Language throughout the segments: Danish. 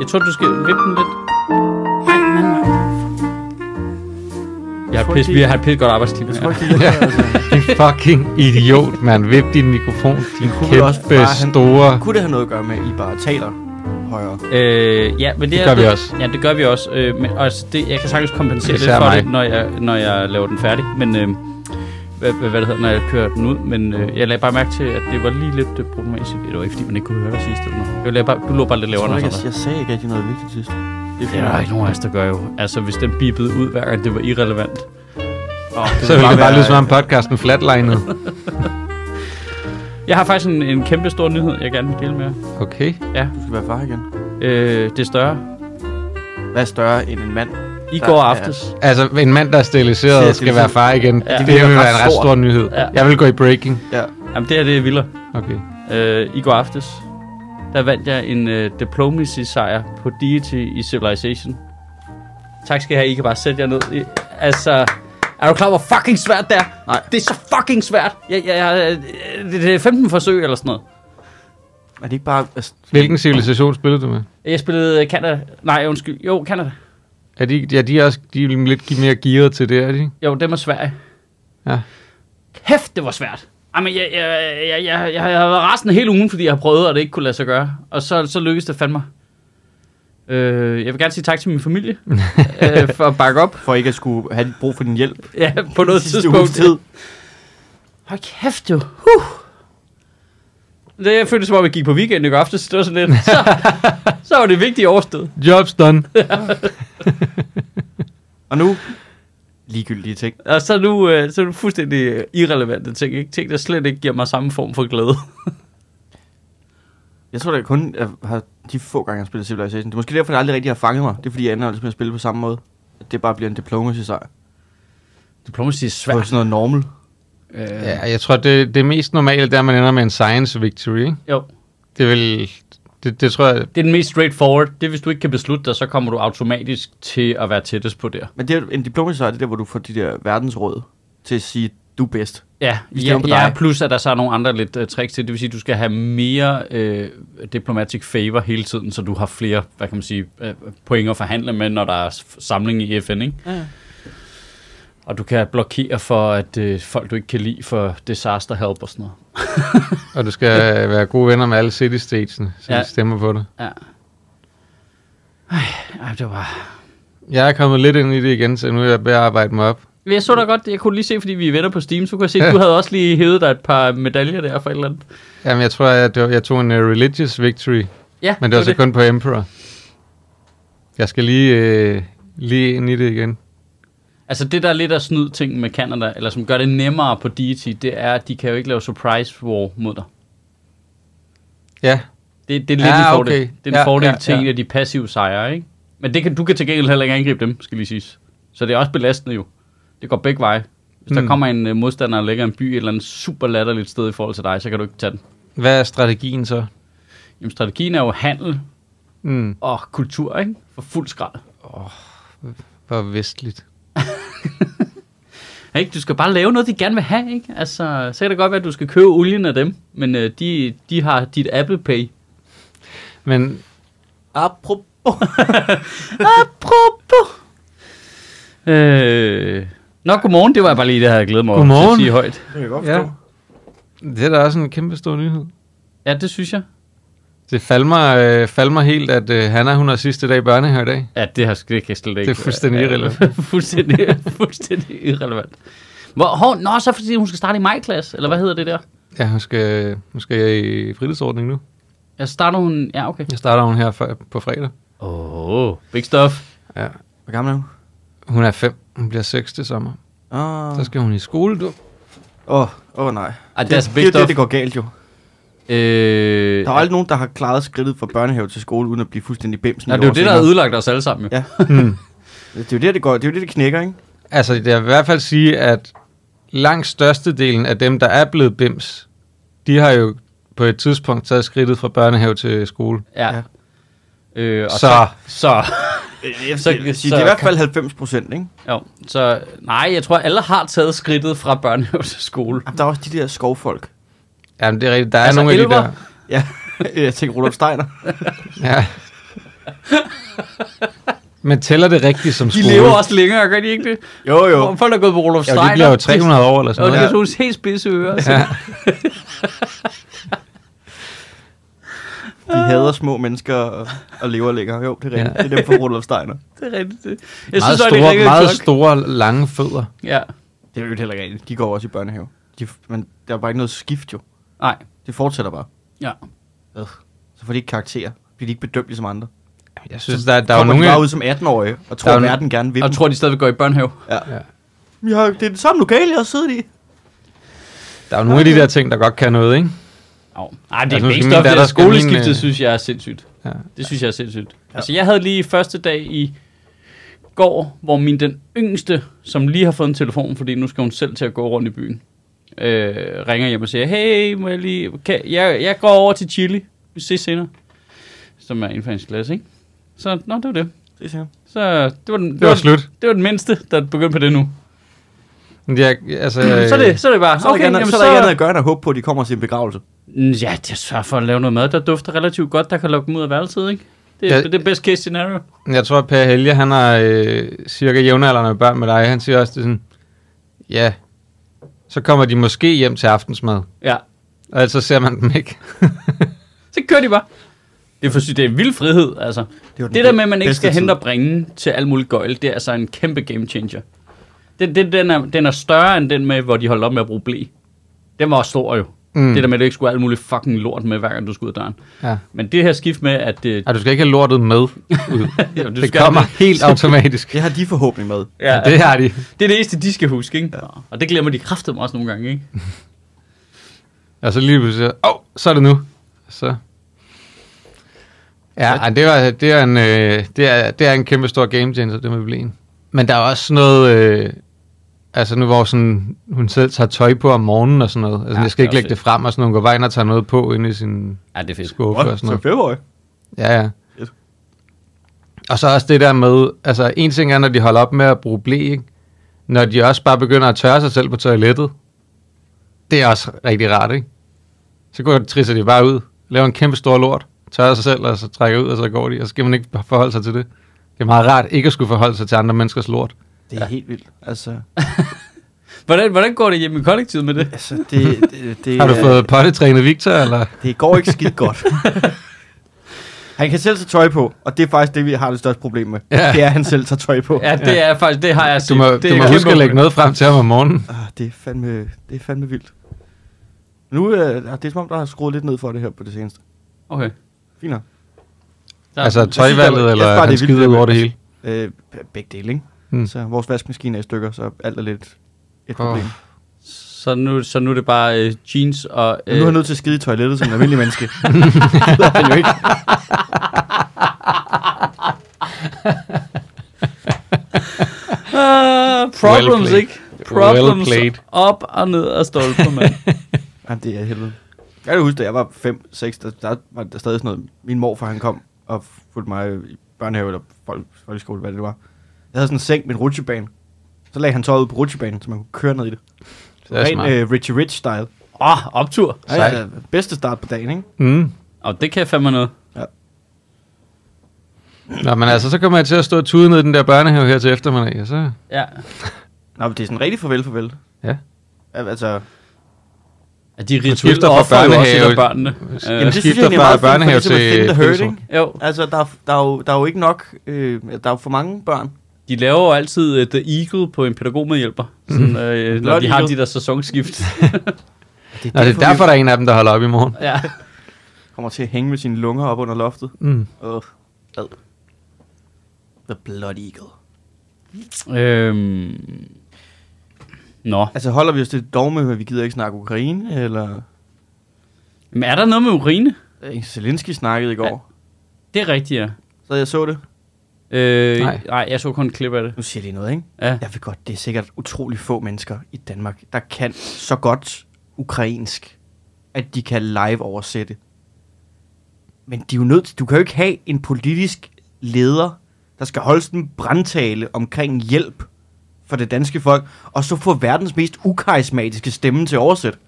Jeg tror, du skal vippe den lidt. Jeg har pisse, vi har et pisse godt arbejdsteam. Jeg tror det er altså. Din fucking idiot, mand. Vip din mikrofon. Din kunne vel også kæmpe bare have- store... Kunne det have noget at gøre med, at I bare taler højere? Øh, ja, men det, Det er, gør vi også. Ja, det gør vi også. Øh, men, altså, det, jeg kan sagtens kompensere lidt for mig. det, når jeg, når jeg laver den færdig. Men øh, hvad, hvad, hvad det hedder, når jeg kører den ud. Men øh, jeg lagde bare mærke til, at det var lige lidt øh, problematisk. Det var ikke, fordi man ikke kunne høre dig sidst. Eller noget. Jeg lagde bare, du lå bare lidt Jeg, lavere. jeg, andre. jeg sagde ikke rigtig noget vigtigt sidst. Det Det er der ikke nogen af os, der gør jo. Altså, hvis den bipede ud hver gang, det var irrelevant. Oh, Så ville det bare lyde som om podcasten flatlinede. Jeg har faktisk en, en kæmpe stor nyhed, jeg gerne vil dele med jer. Okay. Ja, Du skal være far igen. øh, det er større. Hvad er større end en mand? I Der går er- aftes. Altså, en mand, der er steriliseret, skal være far igen. Ja. Det, Det er vil være en ret stor nyhed. Ja. Jeg vil gå i breaking. Ja. Jamen, det her det er vildere. Okay. Øh, I går aftes, der vandt jeg en øh, diplomacy-sejr på Deity i Civilization. Tak skal I have. I kan bare sætte jer ned. I, altså, er du klar, hvor fucking svært det er? Nej. Det er så fucking svært. Jeg, jeg, jeg, det, det er 15 forsøg eller sådan noget. Er det ikke bare... Altså, Hvilken civilisation spillede du med? Jeg spillede Canada. Nej, undskyld. Jo, Canada. Er de, ja, de er også de er lidt mere gearet til det, er de? ikke? Jo, det var Sverige. Ja. Kæft, det var svært. Jamen, jeg, jeg, jeg, jeg, jeg, jeg har været resten hele ugen, fordi jeg har prøvet, og det ikke kunne lade sig gøre. Og så, så lykkedes det fandme. Øh, jeg vil gerne sige tak til min familie øh, for at bakke op. for ikke at skulle have brug for din hjælp. Ja, på noget tidspunkt. tid. Hold kæft, jo. Huh. Det jeg følte som om, jeg gik på weekend i går aftes. Det var sådan lidt. Så, så var det vigtigt overstået. Jobs done. Og nu... Ligegyldige ting. Og så er nu, øh, så er nu fuldstændig irrelevante ting. Ikke? Ting, der slet ikke giver mig samme form for glæde. Jeg tror, det er kun jeg har de få gange, jeg har spillet Civilization. Det er måske derfor, det aldrig rigtig har fanget mig. Det er fordi, jeg ender aldrig med at spille på samme måde. At det bare bliver en diplomacy-sejr. Diplomacy er På svært. sådan noget normal. Øh, Ja, jeg tror, det, det mest normale, det er, at man ender med en science victory, ikke? Jo, Det vil... Det, det tror jeg... det er den mest straightforward. Det er, hvis du ikke kan beslutte dig, så kommer du automatisk til at være tættest på der. Men det er, en diplomacy-sejr, det er der, hvor du får de der verdensråd til at sige, du er bedst. Ja, ja, ja plus at der så er nogle andre lidt uh, tricks til. Det vil sige, at du skal have mere uh, diplomatic favor hele tiden, så du har flere, hvad kan man sige, uh, point at forhandle med, når der er samling i FN, ikke? Ja. Og du kan blokere for, at uh, folk, du ikke kan lide, for disaster help og sådan noget. Og du skal være gode venner med alle city-statesene, så Ja. de stemmer på det. Ja. Ej, ej, det var... Jeg er kommet lidt ind i det igen, så nu er jeg ved at arbejde mig op. Jeg så da godt, jeg kunne lige se, fordi vi er venner på Steam, så kunne jeg se, at du havde også lige hævet dig et par medaljer der for et eller andet. Jamen, jeg tror, at det var, jeg tog en uh, religious victory, Ja, men det var så kun på Emperor. Jeg skal lige, uh, lige ind i det igen. Altså det, der er lidt af snyd ting med Canada, eller som gør det nemmere på Deity, det er, at de kan jo ikke lave surprise war mod dig. Ja, Det, det er lidt Ja, en fordel. okay. Det er en Ja, fordel ja, til ja. en af de passive sejre, ikke? Men det kan, du kan til gengæld heller ikke angribe dem, skal lige siges. Så det er også belastende jo. Det går begge veje. Hvis der Hmm. kommer en uh, modstander og lægger en by et eller andet super latterligt sted i forhold til dig, så kan du ikke tage den. hvad er strategien så? Jamen, strategien er jo handel Mm, og kultur, ikke? For fuld skrald. hvor vestligt. Ikke? Du skal bare lave noget, de gerne vil have, ikke? Altså, så kan det godt være, at du skal købe olien af dem, men uh, de, de har dit Apple Pay. Men Apropos. Apropos. Øh, Nå, godmorgen. Det var bare lige det, jeg havde glædet mig Godmorgen. til at sige højt. Det kan jeg godt Ja. forstå. det er da også en kæmpe stor nyhed. Ja, det synes jeg. Det falder mig, øh, falder mig helt, at øh, Hanna, hun har sidste dag i børnehave i dag. Ja, det, har, det kan slet ikke. Det er fuldstændig irrelevant. fuldstændig, fuldstændig irrelevant. Hvor, hår, nå, så fordi hun skal starte i majklasse, eller hvad hedder det der? Ja, hun skal, hun skal i fritidsordning nu. Jeg starter hun... Ja, okay. Jeg starter hun her for, på fredag. Åh, oh, big stuff. Ja. Hvor gammel er hun? Hun er fem. Hun bliver seks til sommer. Åh, Så skal hun i skole, du. åh, åh nej. Ej, Det, det er altså det, big er jo stuff. det, det går galt jo. Øh, Der er aldrig nogen, der har klaret skridtet fra børnehave til skole, uden at blive fuldstændig bimsen. Nå, et det er jo det, der har ødelagt os alle sammen. Jo. Ja. Hmm. Det er jo det, det går. Det er jo det, det knækker, ikke? Altså, jeg vil i hvert fald sige, at langt størstedelen af dem, der er blevet bims, de har jo på et tidspunkt taget skridtet fra børnehave til skole. Ja. Ja. Øh, og Så. så. så Jeg Så- sige, så det er i hvert fald 90 procent, ikke? Jo, så nej, jeg tror, alle har taget skridtet fra børnehave til skole. Der er også de der skovfolk. Jamen, det er rigtigt. Der er Altså, nogle af de elver? der... Ja, jeg tænker Rudolf Steiner. Ja. Men tæller det rigtigt som De skole? lever også længere, gør de ikke det? Jo, jo. Hvor Folk, der er gået på Ja, Steiner. de bliver jo 300 år eller Og sådan det er noget. sådan nogle helt spidse ører. så- Ja. De hader små mennesker og, og lever længere. Jo, det er rigtigt. Ja. Det er dem fra Rudolf Steiner. Det er rigtigt. Det. Jeg Meget, synes, store, det er meget klok. store, lange fødder. Ja, Det er jo heller ikke rigtigt. De går også i børnehave. De, men der er bare ikke noget skift, jo. Nej. Det fortsætter bare. Ja. Øh. Så får de ikke karakterer. Bliver de ikke bedømt ligesom andre. Jeg synes, der, der er jo nogle... bare ud som 18-årige og tror, Der er at verden gerne vil Og dem. tror, de stadigvæk går i børnehave. Ja. Ja. Ja, det er det samme lokale, jeg har siddet i. Der er jo nogle af de der ting, der godt kan noget, ikke? Oh. Ej, det Altså, er nu mest skal min, skoleskiftet, øh, synes jeg er sindssygt. Ja. Det synes jeg er sindssygt. Ja. Altså, jeg havde lige første dag i går, hvor min den yngste, som lige har fået en telefon, fordi nu skal hun selv til at gå rundt i byen, øh, ringer hjem og siger, hey, må jeg lige... Kan, jeg, jeg går over til Chili. Vi ses senere. Som er inden for hendes klasse, ikke? Så, nå, det var det. Det siger Så det var, den, Det var slut. det var den mindste, der begyndte på det nu. Men Jeg, altså, så, er det, så er det bare, Så er okay, andet, jamen, så er der ikke andet at gøre, end at håbe på, at de kommer til en begravelse. Mm, Ja, jeg sørger for at lave noget mad, der dufter relativt godt, der kan lukke dem ud af værelset, ikke? Det er Ja. ja. det er best case scenario. Jeg tror, at Per Helge, han har øh, cirka jævnaldrende børn med dig. Han siger også, det sådan, ja, så kommer de måske hjem til aftensmad. Ja, Og ellers så ser man dem ikke. så kører de bare. Det er, for, det er vild frihed, altså. Det, Det der med, at man ikke skal hente og bringe til alt muligt gøjl, det er altså en kæmpe game changer. Den, den, den, er, den er større end den med, hvor de holdt op med at bruge blæ. Den var også stor jo. Mm. Det der med, at du ikke skulle have alt muligt fucking lort med, hver gang du skulle ud af døren. Ja. Men det her skift med, at... Øh, Ej, du skal ikke have lortet med ud. ja, du det skal- kommer helt automatisk. Det har de forhåbning med. Ja, Det har de. det er det eneste, de skal huske, ikke? Ja. Og det glemmer de kraftigt også nogle gange, ikke? Og så lige pludselig, åh, oh, så er det nu. Så. Ja, ej, det, var, det, er en, øh, det, er, det er en kæmpe stor game changer, det med blæen. Men der er også noget, øh, altså nu hvor sådan, hun selv tager tøj på om morgenen og sådan noget. Altså, Ja, jeg skal ikke lægge også det frem, og sådan, hun går bare ind og tager noget på inde i sin Ja, det er fedt. skuffe og sådan så noget. femårig. Ja, ja. Fedt. Og så også det der med, altså en ting er, når de holder op med at bruge blæ, ikke? Når de også bare begynder at tørre sig selv på toilettet. Det er også rigtig rart, ikke? Så går trisser de bare ud, laver en kæmpe stor lort, tørrer sig selv, og så trækker ud, og så går de, og så skal man ikke forholde sig til det. Det er meget rart ikke at skulle forholde sig til andre menneskers lort. Det er ja. helt vildt. Altså, Hvordan, hvordan går det hjemme i kollektivet med det? altså det, det, det, Har du fået pottetrænet Victor, eller? Det går ikke skidt godt. han kan selv tage tøj på, og det er faktisk det, vi har det største problem med. Ja. Det er, at han selv tager tøj på. Ja, det er faktisk, det har jeg Du set. må, det du må huske at lægge noget frem til ham om morgenen. Ah, det, er fandme, det er fandme vildt. Nu øh, det er som om, der har skruet lidt ned for det her på det seneste. Okay. Fint nok. Altså det er- tøjvalget, jeg eller synes bare, han det er vildt, skider ud det over det hele? Øh, begge dele, ikke? Mm. Så vores vaskemaskine er i stykker, så alt er lidt et problem. så, nu, så nu er det bare øh, jeans og... Øh. Nu er han nødt til at skide i toilettet som en almindelig menneske. det er han jo ikke. Uh, problems, played. ikke? Problems Well op og ned af stolpen, mand. Jamen, det er helvede. Jeg kan huske, da jeg var 5-6, der, der var der stadig sådan noget. Min morfar, han kom og fulgte mig i børnehave eller folk, folkeskole, hvad det var. Jeg havde sådan en seng med en rutsjebane. Så lagde han tøjet ud på rutsjebanen, så man kunne køre ned i det. Det er Ren øh, Richie Rich-style. Åh, oh, optur. Ja, ja, bedste start på dagen, ikke? Mm. Og det kan fandme noget. Nå, men altså, så kommer jeg til at stå og tude ned i den der børnehave her til eftermiddag, og så... Ja. Nå, men det er sådan rigtig farvel, farvel. Ja. Ja, Altså, At de rituelle fra offer jo også et børnehave- af børnene. Jamen, Øh, det det skifter synes jeg fra børnehave til finde the hurt, fællesrum. ikke? jo, Altså, der, er- der, er jo, der er jo ikke nok, øh, der er jo for mange børn. De laver jo altid uh, The Eagle på en pædagogmedhjælper, sådan, uh, når de har de der sæsonskift. Det Nå, det er derfor, der er en af dem, der holder op i morgen. ja. vi kommer til at hænge med sine lunger op under loftet. Mm. Uh, ad. The Blood Eagle. Øhm. Nå. Altså, holder vi os til dogme, at vi gider ikke snakke Ukraine, eller... Men er der noget med urine? Øh, Zelensky snakkede i går, Det er rigtigt, ja. så jeg så det. Øh, Nej. nej. jeg så kun et klip af det. Nu siger de noget, ikke? Ja. Jeg ved godt, det er sikkert utrolig få mennesker i Danmark, der kan så godt ukrainsk, at de kan live oversætte. Men de er jo nødt til, du kan jo ikke have en politisk leder, der skal holde sådan en brandtale omkring hjælp for det danske folk, og så få verdens mest ukarismatiske stemme til at oversætte.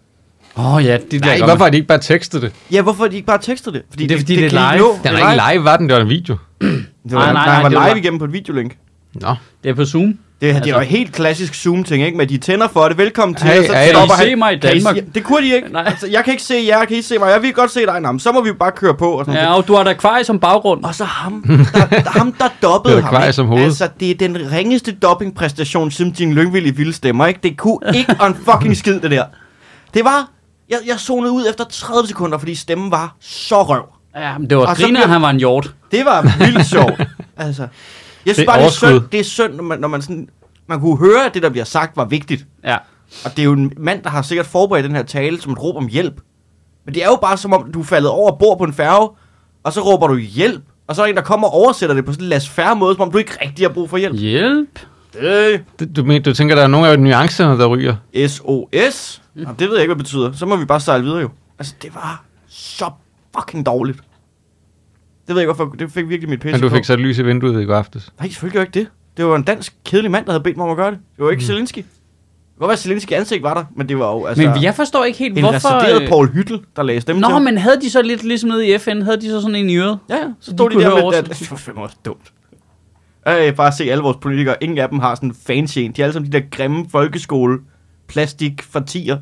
Åh oh, ja, det Nej, der hvorfor har de ikke bare tekstet det? Ja, hvorfor har de ikke bare tekstet det? Det er fordi, det er kan de live. nå. Den er ikke live, var den? Det var en video. Det var, Nej, nej, nej, nej, nej, det var var- live igennem på et videolink. Nå. Det er på Zoom. Det, altså, det Altså- er jo helt klassisk Zoom-ting, ikke? Men de tænder for det. Velkommen til. Hey, og så hey, kan I han. se mig i I Danmark? se- Det kunne de ikke. Nej. Altså, jeg kan ikke se jer, kan I se mig? Jeg vil godt se dig. Nå, så må vi bare køre på. Og sådan noget. Ja, og du har da kvar som baggrund. Og så ham, der, ham, der dobbede ham. Kvaj som hoved. Altså, det er den ringeste doppingpræstation, siden din lyngvillige vilde stemmer, ikke? Det kunne ikke en fucking skid, det der. Det var... Jeg, jeg zonede ud efter 30 sekunder, fordi stemmen var så røv. Ja, men det var Og griner, bliver- han var en hjort. Det var vildt sjovt. altså, jeg synes Det er bare, det er synd, det er synd når, man, når man sådan... Man kunne høre, at det, der bliver sagt, var vigtigt. Ja. Og det er jo en mand, der har sikkert forberedt den her tale som et råb om hjælp. Men det er jo bare som om, du er faldet over bord på en færge, og så råber du hjælp. Og så er der en, der kommer og oversætter det på sådan en lad færre måde, som om du ikke rigtig har brug for hjælp. Hjælp. Øh, Du, du, men, du tænker, der er nogle af nuancerne, der ryger? SOS. Jamen, det ved jeg ikke, hvad det betyder. Så må vi bare sejle videre jo. Altså, det var så fucking dårligt. Det ved jeg ikke, hvorfor. Det fik virkelig mit pisse Men du på. fik sat lys i vinduet i går aftes. Nej, selvfølgelig gjorde jeg ikke det. Det var en dansk kedelig mand, der havde bedt mig om at gøre det. Det var ikke mm. Zelensky. Det godt være, at Zelensky ansigt var der, men det var jo altså Men jeg forstår ikke helt, en hvorfor... resideret øh, Paul Hyttel, der lagde stemme Nå, til men havde de så lidt ligesom nede i FN, havde de så sådan en i øret? Ja, ja. Så De stod de, kunne der med... oversættelsen. Det var fandme også dumt. Øh, bare se alle vores politikere. Ingen af dem har sådan en fancy en. De er alle sammen de der grimme folkeskole plastik partier.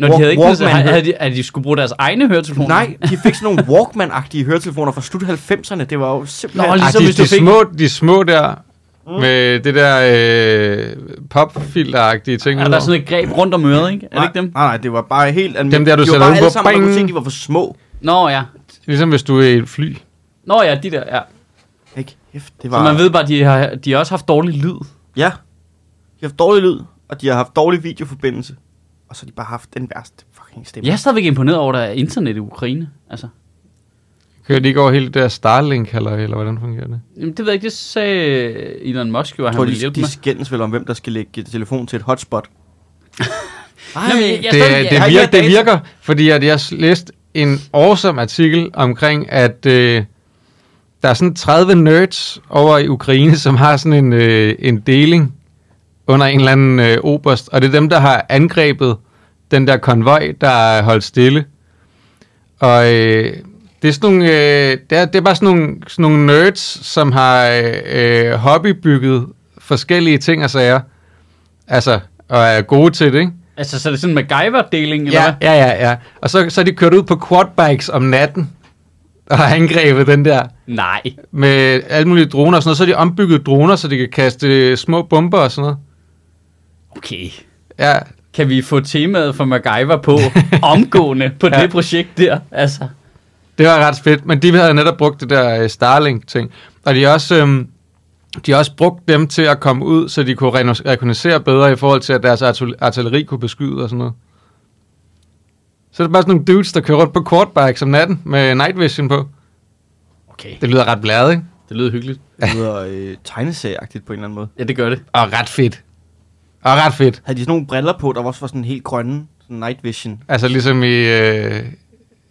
Når de havde ikke Walkman havde, havde de, at de skulle bruge deres egne høretelefoner? Nej, de fik sådan nogle Walkman-agtige høretelefoner fra slut 90'erne. Det var jo simpelthen... Nå, Ej, ligesom de, hvis du de, fik- små, de små der, med det der øh, popfilteragtige ting. Er der sådan et greb rundt om øret, ikke? Er det nej, ikke dem? Nej, nej, det var bare helt almindeligt. Dem der, du de sætter bare ud alle på. sammen, man kunne se, de var for små. Nå ja. Ligesom hvis du er i et fly. Nå ja, de der, ja. Ikke? Kæft, det Så var... man ved bare, de har, de har også haft dårlig lyd. Ja. De har haft dårlig lyd, og de har haft dårlig videoforbindelse. Og så har de bare haft den værste fucking stemme. Jeg er stadigvæk imponeret over, at der er internet i Ukraine. Altså, Kører de ikke over hele det der Starlink, eller, eller hvordan fungerer det? jamen, det ved jeg ikke, det sagde Elon Musk jo, at han ville de, hjælpe de med. skændes vel om, hvem der skal lægge telefon til et hotspot. Ej, Nå, men jeg- jeg- det, det, virker, det virker, fordi at jeg har læst en awesome artikel omkring, at øh, der er sådan 30 nerds over i Ukraine, som har sådan en, øh, en deling under en eller anden øh, oberst, og det er dem, der har angrebet den der konvoj, der er holdt stille. Og øh, det er sådan nogle, øh, det, er, det er bare sådan nogle, sådan nogle nerds, som har øh, hobbybygget forskellige ting og sager. Altså, og er gode til det, ikke? Altså, så er det sådan en MacGyver-deling, eller Ja, hvad? ja, ja, ja. Og så, så er de kørt ud på quadbikes om natten, og har angrebet den der Nej. med alle mulige droner og sådan noget. Så har de ombygget droner, så de kan kaste små bomber og sådan noget. Okay. Ja, Kan vi få temaet for MacGyver på omgående på Ja. det projekt der? Altså, det var ret fedt. Men de havde netop brugt det der øh, Starlink-ting. Og de har også... Øhm, de har også brugt dem til at komme ud, så de kunne rekognosere bedre i forhold til, at deres artil- artilleri kunne beskyde og sådan noget. Så er det bare sådan nogle dudes, der kører rundt på quadbikes om natten med night vision på. okay. Det lyder ret blæret, ikke? Det lyder hyggeligt. Det lyder øh, tegneserieagtigt på en eller anden måde. Ja, det gør det. Og ret fedt. Og ret fedt. Havde de sådan nogle briller på, der også var sådan helt grønne? Sådan night vision. Altså ligesom i, øh,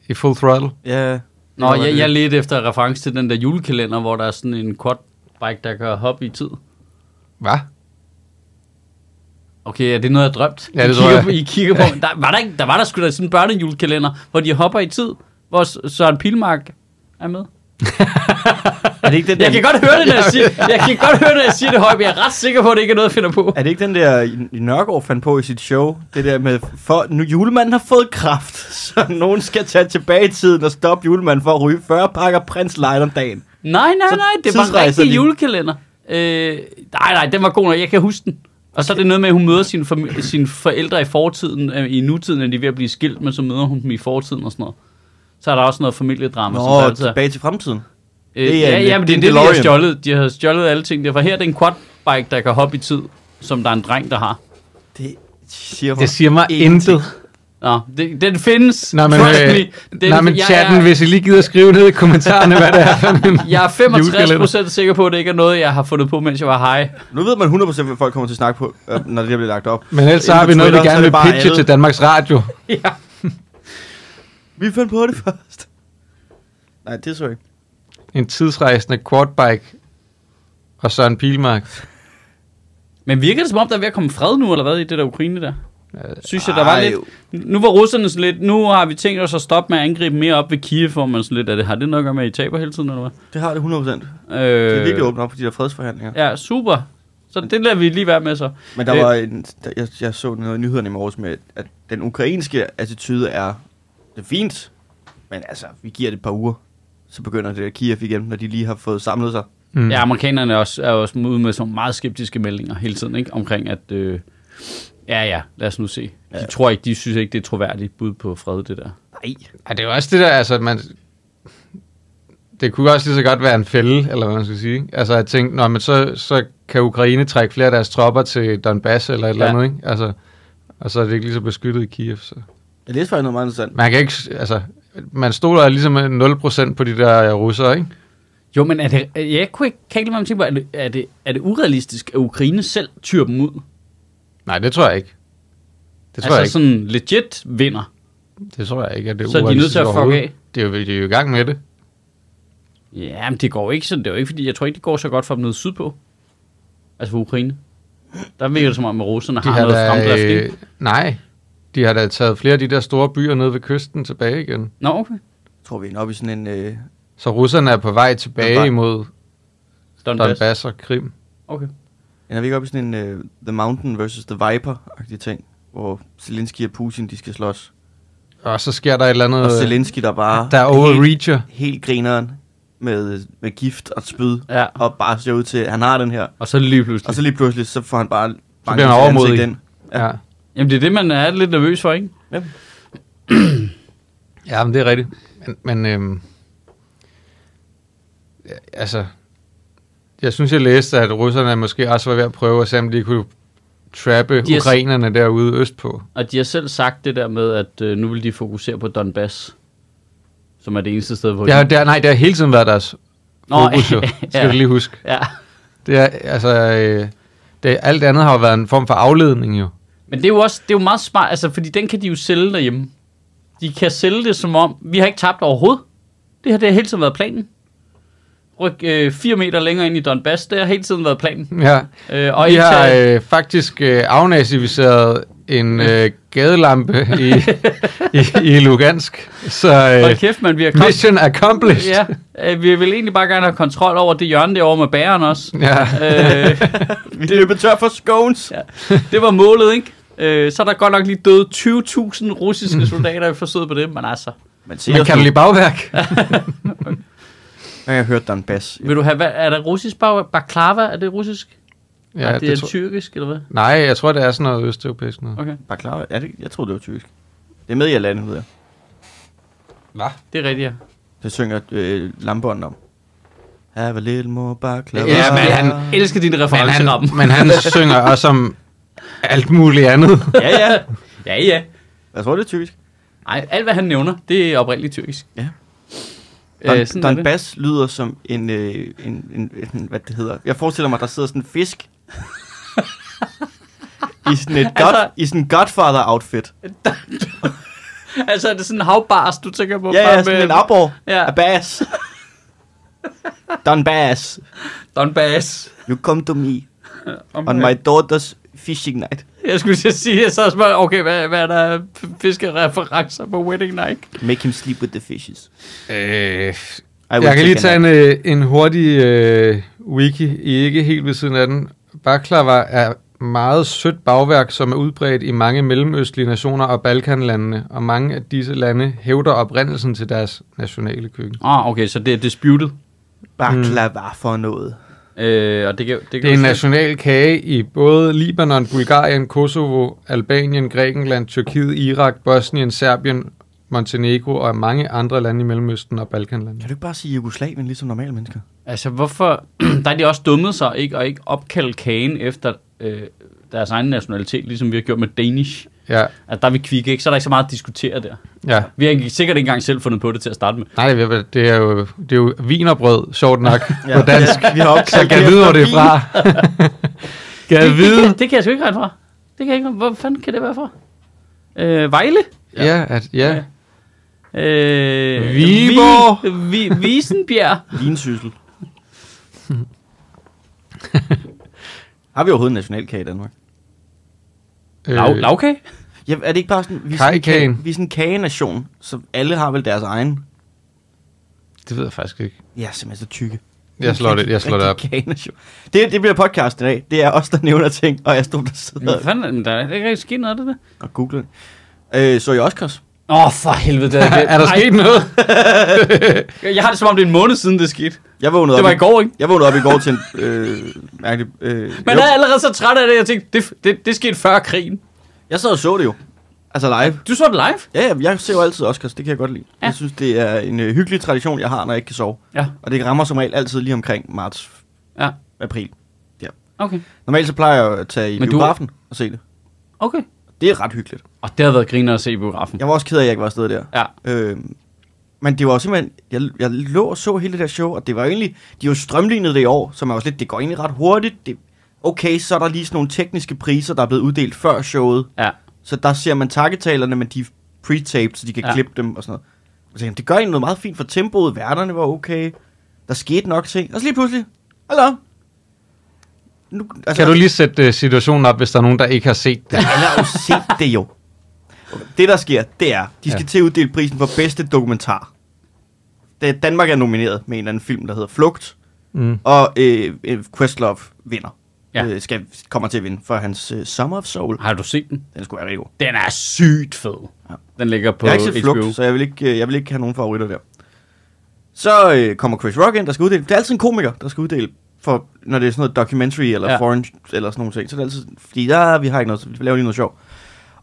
i Full Throttle. Ja. Nå, Det var jeg, jeg ledte efter reference til den der julekalender, hvor der er sådan en quadbike, der kan hoppe i tid. Hvad? Okay, er det noget, jeg har drømt? Ja, det I tror kigger jeg. På, I kigger på, der, var der, ikke, der var der sgu da sådan en børnejulekalender, hvor de hopper i tid, hvor Søren Pilmark er med. Er det ikke den der, Jeg kan godt høre det, når jeg siger, jeg kan godt høre det, når jeg siger det højt, men jeg er ret sikker på, at det ikke er noget, jeg finder på. er det ikke den der, Nørgaard fandt på i sit show? Det der med, for nu julemanden har fået kraft, så nogen skal tage tilbage i tiden og stoppe julemanden for at ryge 40 pakker Prins Light om dagen. Nej, nej, nej, det var tidsrejser rigtig de. julekalender. Øh, nej, nej, den var god nok, jeg kan huske den. Og så er det noget med, at hun møder sine, fami- sine forældre i fortiden, øh, i nutiden, at de er ved at blive skilt, men så møder hun dem i fortiden og sådan noget. Så er der også noget familiedrama, som Nå, altid er. tilbage til fremtiden. Øh, Det er ja, ja, men det er en det, de har stjålet. De har stjålet alle ting derfor. Her er det en quadbike, der kan hoppe i tid, som der er en dreng, der har. Det siger mig, Det siger mig intet. Nå, det, den findes. Nej, men, øh. Den, nej, men jeg chatten, er- hvis I lige gider skrive ned i kommentarerne, hvad det er for en Jeg er 65 julekalender. sikker på, at det ikke er noget, jeg har fundet på, mens jeg var high. Nu ved man 100% hvad folk kommer til at snakke på, øh, når det her bliver lagt op. Men ellers så har vi noget, vi så er gerne det vil pitche alle. til Danmarks Radio. ja. Vi fandt på det først. Nej, det så jeg ikke. En tidsrejsende quadbike og Søren Pilmark. Men virker det som om, der er ved at komme fred nu, eller hvad, i det der Ukraine der? Øh, Synes jeg, der var Ej, lidt... Nu var russerne sådan lidt... Nu har vi tænkt os at stoppe med at angribe mere op ved Kiev, hvor man sådan lidt... Er det, har det noget at gøre med, at I taber hele tiden, eller Det har det 100%. hvad? Det er Øh, virkelig åbent op for de der fredsforhandlinger. Ja, super. Så det lader vi lige være med så. Men der Øh. var en, der, jeg, jeg så noget i nyhederne i morges med, at den ukrainske attitude er, det er fint, men altså, vi giver det et par uger, så begynder det at Kiev igen, når de lige har fået samlet sig. Mm. Ja, amerikanerne er også, er også ude med sådan meget skeptiske meldinger hele tiden, ikke? Omkring at... Øh, ja, ja, lad os nu se. De Ja. tror ikke, de synes ikke, det er troværdigt bud på fred, det der. Nej. Ja, det er jo også det der, altså, at man... Det kunne også lige så godt være en fælde, eller hvad man skal sige. Altså at tænke, når man så, så kan Ukraine trække flere af deres tropper til Donbass eller et eller Ja. andet, ikke? Altså, og så er det ikke lige så beskyttet i Kiev. Så. Jeg læste faktisk noget meget interessant. Man kan ikke, altså, man stoler ligesom 0% på de der russere, ikke? Jo, men er det, jeg kunne ikke, kan ikke lade mig tænke på, er det, er, det, er det urealistisk, at Ukraine selv tyrer dem ud? Nej, det tror jeg ikke. Det tror altså jeg ikke. sådan legit vinder. Det tror jeg ikke, at det er Så er de nødt urealistisk til at fuck af? Det er jo, de er jo i gang med det. Ja, men det går ikke sådan. Det er jo ikke, fordi jeg tror ikke, det går så godt for dem nede sydpå. Altså for Ukraine. Der virker det som om, at russerne De har, noget fremdrift, øh, nej, de har da taget flere af de der store byer nede ved kysten tilbage igen. Nå, okay. Jeg tror, vi er oppe i sådan en... Øh, Så russerne er på vej tilbage Donbass. imod Donbass. Donbass og Krim. Okay. er vi ikke oppe i sådan en uh, The Mountain versus The Viper-agtig ting, hvor Zelensky og Putin, de skal slås. Og så sker der et eller andet... Og Zelensky, der bare... der er helt, overreacher. helt grineren med, med gift og spyd, Ja. og bare ser ud til, at han har den her. Og så lige pludselig. Og så lige pludselig, så får han bare... bliver han overmodig. Den. Ja. ja. Jamen, det er det, man er lidt nervøs for, ikke? Ja, men det er rigtigt. Men, men øhm, ja, altså, jeg synes, jeg læste, at russerne måske også var ved at prøve at se, om de kunne trappe De s- ukrainerne derude østpå. Og de har selv sagt det der med, at øh, nu vil de fokusere på Donbass. Som er det eneste sted, hvor Det har, de... det har, nej, det har hele tiden været deres Nå, fokus, jo. Skal ja. du lige huske. Ja. Det er, altså, øh, det, alt andet har jo været en form for afledning, jo. Men det er jo også det er jo meget smart, altså, fordi den kan de jo sælge derhjemme. De kan sælge det som om, vi har ikke tabt overhovedet. Det her, det har hele tiden været planen. Ryk øh, fire meter længere ind i Donbass, det har hele tiden været planen. Ja. Øh, og Vi har tage- øh, faktisk øh, afnazificeret en øh, gadelampe i, i, i Lugansk. Så Hold øh, kæft, man, vi har kommet... mission accomplished. Ja, øh, vi vil egentlig bare gerne have kontrol over det hjørne derovre med bæren også. ja. øh, Vi løber tør for scones. ja. Det var målet, ikke? Øh, så er der godt nok lige døde 20.000 russiske soldater i forsøget på det, men altså... Man ser Men kan du lide bagværk? Jeg har hørt Donbass. Vil du have, hvad, er det russisk bag, baklava? Er det russisk? Ja, Ja, det, det er tror- tyrkisk, eller hvad? Nej, jeg tror, det er sådan noget østeuropæisk noget. Okay, Bare klar. Er det, jeg troede, det var tysk. Det er med i landet, ved jeg. Hvad? det er rigtigt, ja. Det synger øh, Lambånd om. Have a little more baklava. Ja, Ja, men men han elsker din Men referenceramme. han, men han synger også om alt muligt andet. ja, ja. Ja, ja. Jeg tror, det er tysk. Nej, alt hvad han nævner, det er oprindeligt tyrkisk. Ja. Øh, Don, sådan er det. Donbass lyder som en, øh, en, en, en, hvad det hedder. Jeg forestiller mig, der sidder sådan en fisk. I sådan et god, Altså- i sådan en Godfather-outfit. Altså, er det sådan en havbars, du tænker på? Ja, ja, sådan med- en abor. Ja. A bass. Donbass. Donbass. You come to me on my daughter's fishing night. Jeg skulle til sige, jeg så og okay, hvad, hvad er der fiskereferencer på Wedding Night? Make him sleep with the fishes. Øh, jeg kan lige tage en, øh, en hurtig øh, wiki, I ikke helt ved siden af den. Baklava er meget sødt bagværk, som er udbredt i mange mellemøstlige nationer og Balkanlandene, og mange af disse lande hævder oprindelsen til deres nationale køkken. Ah, okay, så det er disputed. Baklava for noget. Øh, og det kan, det kan Det er en national kage i både Libanon, Bulgarien, Kosovo, Albanien, Grækenland, Tyrkiet, Irak, Bosnien, Serbien, Montenegro og mange andre lande i Mellemøsten og Balkanlandene. Kan du ikke bare sige Jugoslavien, ligesom normale mennesker? Altså, hvorfor... der er de også dummet sig, ikke? Og ikke opkalde kagen efter øh, deres egen nationalitet, ligesom vi har gjort med Danish. Ja, Altså, der er vi kvikke, ikke? Så er der ikke så meget at diskutere der. ja. Vi har ikke- sikkert ikke engang selv fundet på det til at starte med. Nej, det er, det er jo, det er jo vinerbrød, sjovt nok, Ja. på dansk. Vi har opkaldt Så kan jeg det vide, hvor det er fra. kan jeg det, det, vide? kan, det kan jeg sgu ikke regne fra. Det kan jeg ikke Hvor fanden kan det være fra? Øh, Vejle? Ja, at, ja. Øh, Viborg. Vi, vi, Visenbjerg. Vinsyssel. Har vi overhovedet en nationalkage i Danmark? Lav, Øh, lavkage? Ja, er det ikke bare sådan, vi er sådan, en vi er sådan en kagenation, så alle har vel deres egen. Det ved jeg faktisk ikke. Ja, simpelthen så tykke. Jeg slår det, jeg slår det op. Rigtig kagenation. Det, det bliver podcast i dag. Det er os, der nævner ting, og jeg stod der sidder Hvad fanden, men der er ikke rigtig sket noget af det der. og googler det. Øh, så I Oscars? Åh, oh, for helvede. Det er der sket noget? Jeg har det som om, det er en måned siden, det skete. Jeg vågnede Det op var i går, ikke? Jeg vågnede op i går til en øh, mærkelig... Øh, Man jo. er allerede så træt af det, jeg tænkte, det, det, det skete før krigen. Jeg sad og så det jo. Altså live. Du så det live? Ja, ja, jeg ser jo altid Oscars, det kan jeg godt lide. Ja. Jeg synes, det er en øh, hyggelig tradition, jeg har, når jeg ikke kan sove. Ja. Og det rammer som regel altid lige omkring marts, Ja, april. okay. Normalt så plejer jeg at tage i Men du- biografen og se det. Okay. Det er ret hyggeligt. Og det har været griner at se i biografen. Jeg var også ked af, at jeg ikke var afsted der. Ja. Øh, men det var jo simpelthen, jeg, jeg lå og så hele det der show, og det var egentlig, de jo strømlignet det i år, så man var sådan lidt, det går egentlig ret hurtigt. Det, okay, så er der lige sådan nogle tekniske priser, der er blevet uddelt før showet. Ja. Så der ser man takketalerne, men de er pre-taped, så de kan Ja. klippe dem og sådan noget. Og så tænkte, det gør egentlig noget meget fint for tempoet. Værterne var okay. Der skete nok ting. Og så lige pludselig, hallo. Nu, altså, Kan du lige sætte uh, situationen op, hvis der er nogen, der ikke har set det? Alle har jo set det jo. Okay. Det, der sker, det er, de skal Ja. ja. til at uddele prisen for bedste dokumentar. Det, Danmark er nomineret med en eller anden film, der hedder Flugt, Mm. og øh, øh, Questlove vinder. Ja. Øh, skal, kommer til at vinde for hans øh, Summer of Soul. Har du set den? Den skulle være rigtig god. Den er sygt fed. Ja. Den ligger på jeg har ikke set HBO. Flugt, så jeg vil ikke, øh, jeg vil ikke have nogen favoritter der. Så øh, kommer Chris Rock ind, der skal uddele. Det er altid en komiker, der skal uddele, for, når det er sådan noget documentary eller Ja. ja. foreign eller sådan nogle ting. Så det er altid, fordi der, vi har ikke noget, så vi laver lige noget sjov.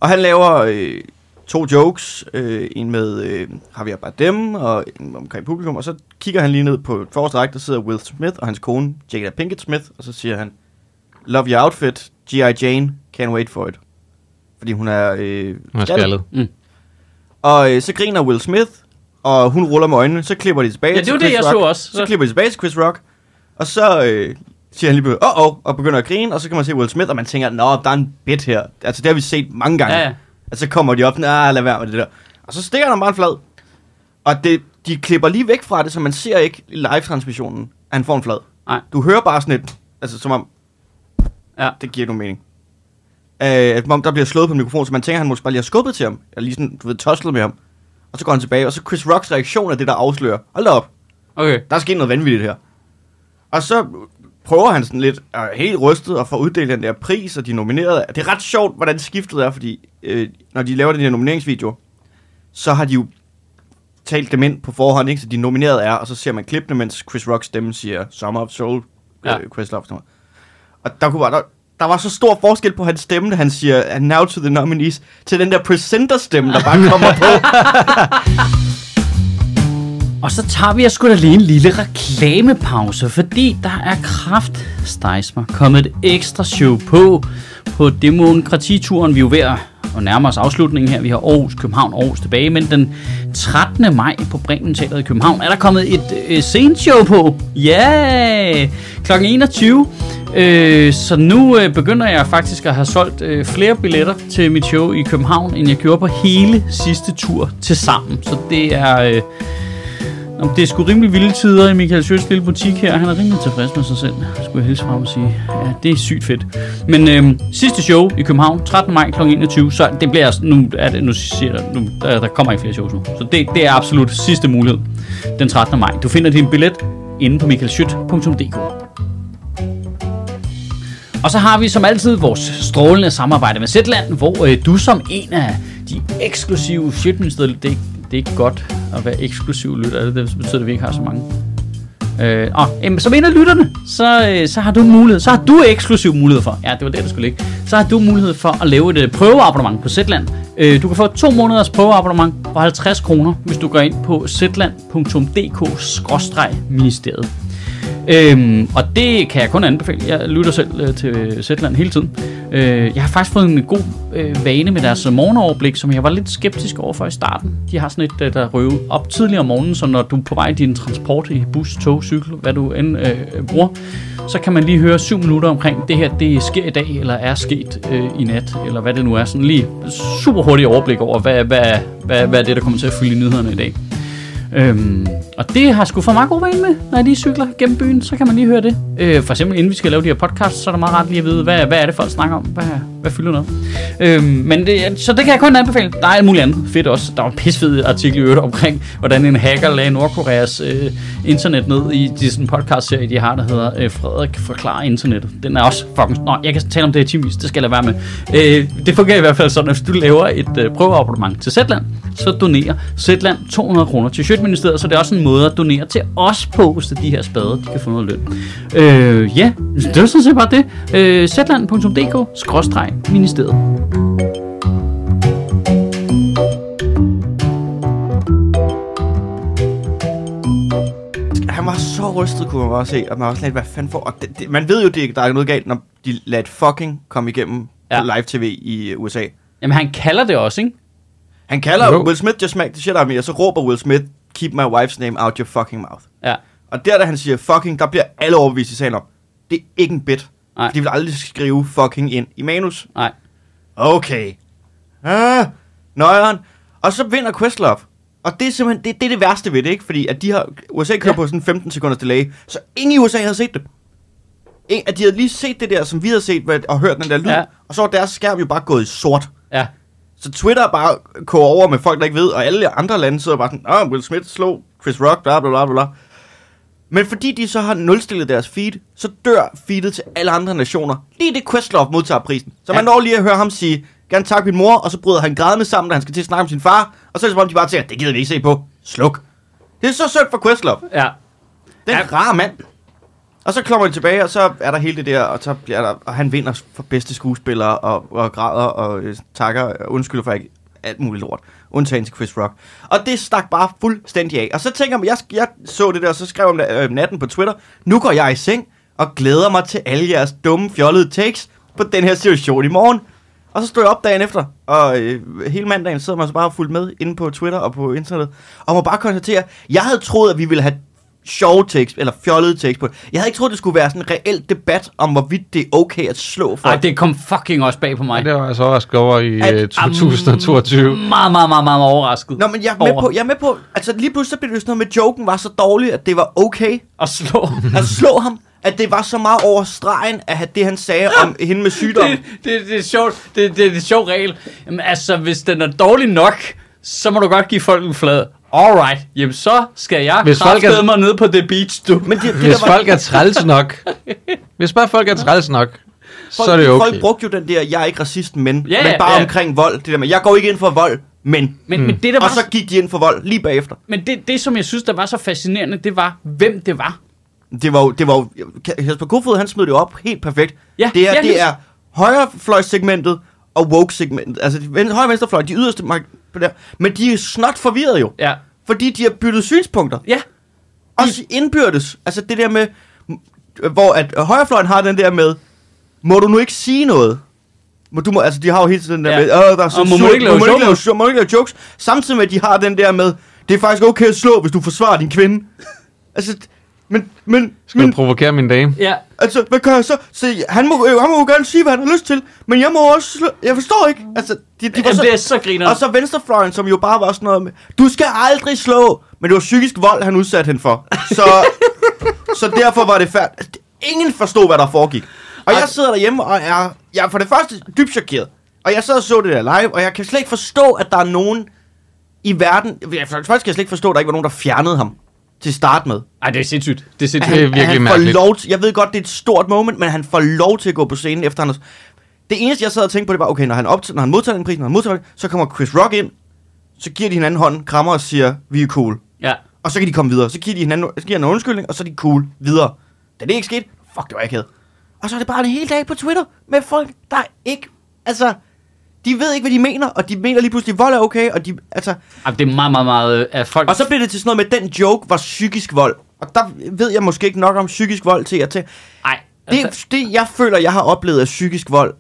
Og han laver øh, to jokes, øh, en med øh, Javier Bardem og en omkring publikum, og så kigger han lige ned på forreste række, der sidder Will Smith og hans kone, Jada Pinkett Smith, og så siger han, Love your outfit, G.I. Jane, can't wait for it. Fordi hun er, øh, Hun er skaldet. skaldet. Mm. Og øh, så griner Will Smith, og hun ruller med øjnene. Så klipper de tilbage Ja, det til var det, Chris jeg Rock. så også. Så, så klipper de tilbage til Chris Rock. Og så øh, siger han lige pludselig, åh, oh, og begynder at grine. Og så kan man se Will Smith, og man tænker, nå, der er en bit her. Altså, det har vi set mange gange. Ja, ja. Og så kommer de op, nej, lad være med det der. Og så stikker han bare en flad. Og det, de klipper lige væk fra det, så man ser ikke i live-transmissionen, at han får en flad. Nej. Du hører bare sådan et, altså som om, Ja. det giver nu mening. Øh, der bliver slået på en mikrofon, så man tænker, at han måske bare lige har skubbet til ham. Eller lige sådan, du ved, toslet med ham. Og så går han tilbage, og så Chris Rocks reaktion er det, der afslører. Hold da op, Okay. der er sket noget vanvittigt her. Og så prøver han sådan lidt, er helt rystet, og får uddelt den der pris, og de nominerede. Det er ret sjovt, hvordan skiftet er, fordi øh, når de laver den her nomineringsvideo, så har de jo talt dem ind på forhånd, ikke? så de nominerede er, og så ser man klippene, mens Chris Rocks stemme siger Summer of Soul, Ja. ja. øh, Questlove og sådan noget. Og der, kunne bare, der, der var så stor forskel på hans stemme, da han siger, and now to the nominees, til den der presenter-stemme, der bare kommer på. Og så tager vi sgu da lige en lille reklamepause, fordi der er kraft mig kommet et ekstra show på på demokratituren. Vi er jo ved at og nærmer os afslutningen her. Vi har Aarhus, København, Aarhus tilbage, men den 13. maj på Bremen Teateret i København er der kommet et øh, sceneshow på. Ja! Yeah! Klokken 21. Øh, så nu øh, begynder jeg faktisk at have solgt øh, flere billetter til mit show i København, end jeg gjorde på hele sidste tur til sammen. Så det er... Øh, Nå, det er sgu rimelig vilde tider i Michael Sjøs lille butik her. Han er rimelig tilfreds med sig selv, skulle jeg hilse frem og sige. Ja, det er sygt fedt. Men øhm, sidste show i København, 13. maj kl. 21, så det bliver, altså, nu, er det, nu siger jeg, nu, der, der kommer ikke flere shows nu. Så det, det er absolut sidste mulighed, den 13. maj. Du finder din billet inde på michaelschødt.dk. Og så har vi som altid vores strålende samarbejde med Zetland, hvor øh, du som en af de eksklusive Sjøtministeriet, det, det er ikke godt at være eksklusiv lytter, det, det betyder, at vi ikke har så mange. Øh, og, jamen, som en af lytterne, så, øh, så har du mulighed, så har du eksklusiv mulighed for, ja, det var det, der skulle ligge, så har du mulighed for at lave et øh, prøveabonnement på Zetland. Øh, du kan få to måneders prøveabonnement for 50 kroner, hvis du går ind på zetland.dk-ministeriet. Øhm, og det kan jeg kun anbefale. Jeg lytter selv øh, til Zetland hele tiden. Øh, jeg har faktisk fået en god øh, vane med deres morgenoverblik, som jeg var lidt skeptisk overfor i starten. De har sådan et, øh, der røver op tidligere om morgenen, så når du er på vej i din transport i bus, tog, cykel, hvad du end øh, bruger, så kan man lige høre syv minutter omkring, det her det sker i dag, eller er sket øh, i nat, eller hvad det nu er. Sådan lige super hurtigt overblik over, hvad, hvad, hvad, hvad er det, der kommer til at fylde i nyhederne i dag. Øhm, og det har sgu for meget god vane med, når jeg lige cykler gennem byen, så kan man lige høre det. Øh, for eksempel inden vi skal lave de her podcasts, så er det meget rart lige at vide, hvad, hvad er det folk snakker om, hvad, hvad fylder noget. Øhm, men det, så det kan jeg kun anbefale. Der er alt muligt andet fedt også. Der var en pissefed artikel i øvrigt omkring, hvordan en hacker lagde Nordkoreas øh, internet ned i de sådan podcast-serie, de har, der hedder øh, Frederik forklarer internettet. Den er også fucking... Nå, jeg kan tale om det i timevis, det skal jeg lade være med. Øh, det fungerer i hvert fald sådan, at hvis du laver et øh, prøveabonnement til Zetland, så donerer Zetland 200 kroner til Sjøtministeriet, så det er også en måde at donere til os på, så de her spader, de kan få noget løn. Øh, ja, det var sådan set bare det. Øh, Zetland.dk-ministeriet. Han var så rystet, kunne man bare se, og man var også lidt, hvad fanden for... Og det, det, man ved jo, det, der er noget galt, når de lader et fucking komme igennem Ja. ja. på live-tv i USA. Jamen, han kalder det også, ikke? Han kalder Jo. Will Smith just smack the shit out of me, og så råber Will Smith, keep my wife's name out your fucking mouth. Ja. Og der, da han siger fucking, der bliver alle overbevist i sagen om, det er ikke en bit. Nej. De vil aldrig skrive fucking ind i manus. Nej. Okay. Ah, nøjeren. Og så vinder Questlove. Og det er simpelthen, det, det er det værste ved det, ikke? Fordi at de har, USA kører Ja. på sådan 15 sekunders delay, så ingen i USA havde set det. En, at de havde lige set det der, som vi havde set, og hørt den der lyd, ja. og så var deres skærm jo bare gået i sort. Ja. Så Twitter er bare koger over med folk, der ikke ved, og alle andre lande sidder bare sådan, ah, Will Smith slog Chris Rock, bla bla bla bla. Men fordi de så har nulstillet deres feed, så dør feedet til alle andre nationer. Lige det Questlove modtager prisen. Så man Ja. når lige at høre ham sige, gerne tak min mor, og så bryder han grædende sammen, da han skal til at snakke med sin far, og så er det som om, de bare tænker, det gider vi ikke se på. Sluk. Det er så synd for Questlove. Ja. Den Ja. ja. rar mand. Og så kommer de tilbage, og så er der hele det der, og, så bliver der, og han vinder for bedste skuespiller, og, og græder, og øh, takker, og undskylder for ikke alt muligt lort. Undtagen til Chris Rock. Og det stak bare fuldstændig af. Og så tænker jeg, jeg, jeg så det der, og så skrev om øh, natten på Twitter, nu går jeg i seng, og glæder mig til alle jeres dumme, fjollede takes på den her situation i morgen. Og så stod jeg op dagen efter, og øh, hele mandagen sidder man så bare fuldt med inde på Twitter og på internettet, og må bare konstatere, jeg havde troet, at vi ville have sjove tekst, eller fjollede tekst på det. Jeg havde ikke troet, det skulle være sådan en reel debat om, hvorvidt det er okay at slå folk. Ej, det kom fucking også bag på mig. Det var jeg så også over i At- øh, 2022. Meget, meget, meget, meget overrasket. Nå, men jeg er med over på, jeg er med på, altså lige pludselig så blev det sådan noget med, at joken var så dårlig, at det var okay At slå. at slå ham. At det var så meget over stregen, at det han sagde om hende med sygdom. det, det, det er sjovt. Det, det, det er en sjov regel. Jamen, altså, hvis den er dårlig nok, så må du godt give folk en flad. Alright, jamen så skal jeg Hvis folk er- mig ned på The Beach, du. Men det, det Hvis der var, folk er træls nok, hvis bare folk er træls nok, så er det folk, okay. folk brugte jo den der, jeg er ikke racist, men, Ja, men bare ja. omkring vold. Det der med, jeg går ikke ind for vold, men. Men, men, det, der var, Og så gik de ind for vold lige bagefter. men det, det, som jeg synes, der var så fascinerende, det var, hvem det var. Det var jo, det var jo, Jesper Kofod, han smed det jo op helt perfekt. Ja, det er, ja, det er højrefløjssegmentet og woke-segmentet. Altså, højre venstrefløj, de yderste på der. Men de er snot forvirret jo. Ja. Fordi de har byttet synspunkter. Ja. Også indbyrdes. Altså det der med, hvor at højrefløjen har den der med, må du nu ikke sige noget? Må du må, altså de har jo hele tiden den der Ja. med, Åh, der er Og må man ikke lave må man ikke lave, jokes?" må man ikke lave jokes. Samtidig med, at de har den der med, det er faktisk okay at slå, hvis du forsvarer din kvinde. altså, men, men, Skal du men, provokere min dame? Ja. altså, hvad kan jeg så? Så han må, øh, han må jo gerne sige, hvad han har lyst til, men jeg må også. Jeg forstår ikke. Altså, de, de var Jamen, så, det er så griner. og så venstrefløjen, som jo bare var sådan noget med, du skal aldrig slå, men det var psykisk vold, han udsatte hende for. Så, så derfor var det færdigt. Ingen forstod, hvad der foregik. Og jeg sidder derhjemme og er, jeg er for det første dybt chokeret. Og jeg sad og så det der live, og jeg kan slet ikke forstå, at der er nogen i verden... Jeg, faktisk kan jeg slet ikke forstå, at der ikke var nogen, der fjernede ham til start med. Ej, det er sindssygt. Det er sindssygt. Det er virkelig han mærkeligt. lov til, Jeg ved godt, det er et stort moment, men han får lov til at gå på scenen efter han Det eneste, jeg sad og tænkte på, det var, okay, når han, op, når han modtager den pris, når han modtager den, så kommer Chris Rock ind, så giver de hinanden hånden, krammer og siger, vi er cool. Ja. Og så kan de komme videre. Så giver de hinanden, så giver han en undskyldning, og så er de cool videre. Da det ikke skete, fuck, det var ikke Og så er det bare en hel dag på Twitter med folk, der ikke, altså, de ved ikke, hvad de mener, og de mener lige pludselig, at vold er okay, og de, altså, Jamen, det er meget, meget, meget øh, af folk... og så blev det til sådan noget med, den joke var psykisk vold. Og der ved jeg måske ikke nok om psykisk vold til at til. Ej, altså, Det, det, jeg føler, jeg har oplevet af psykisk vold,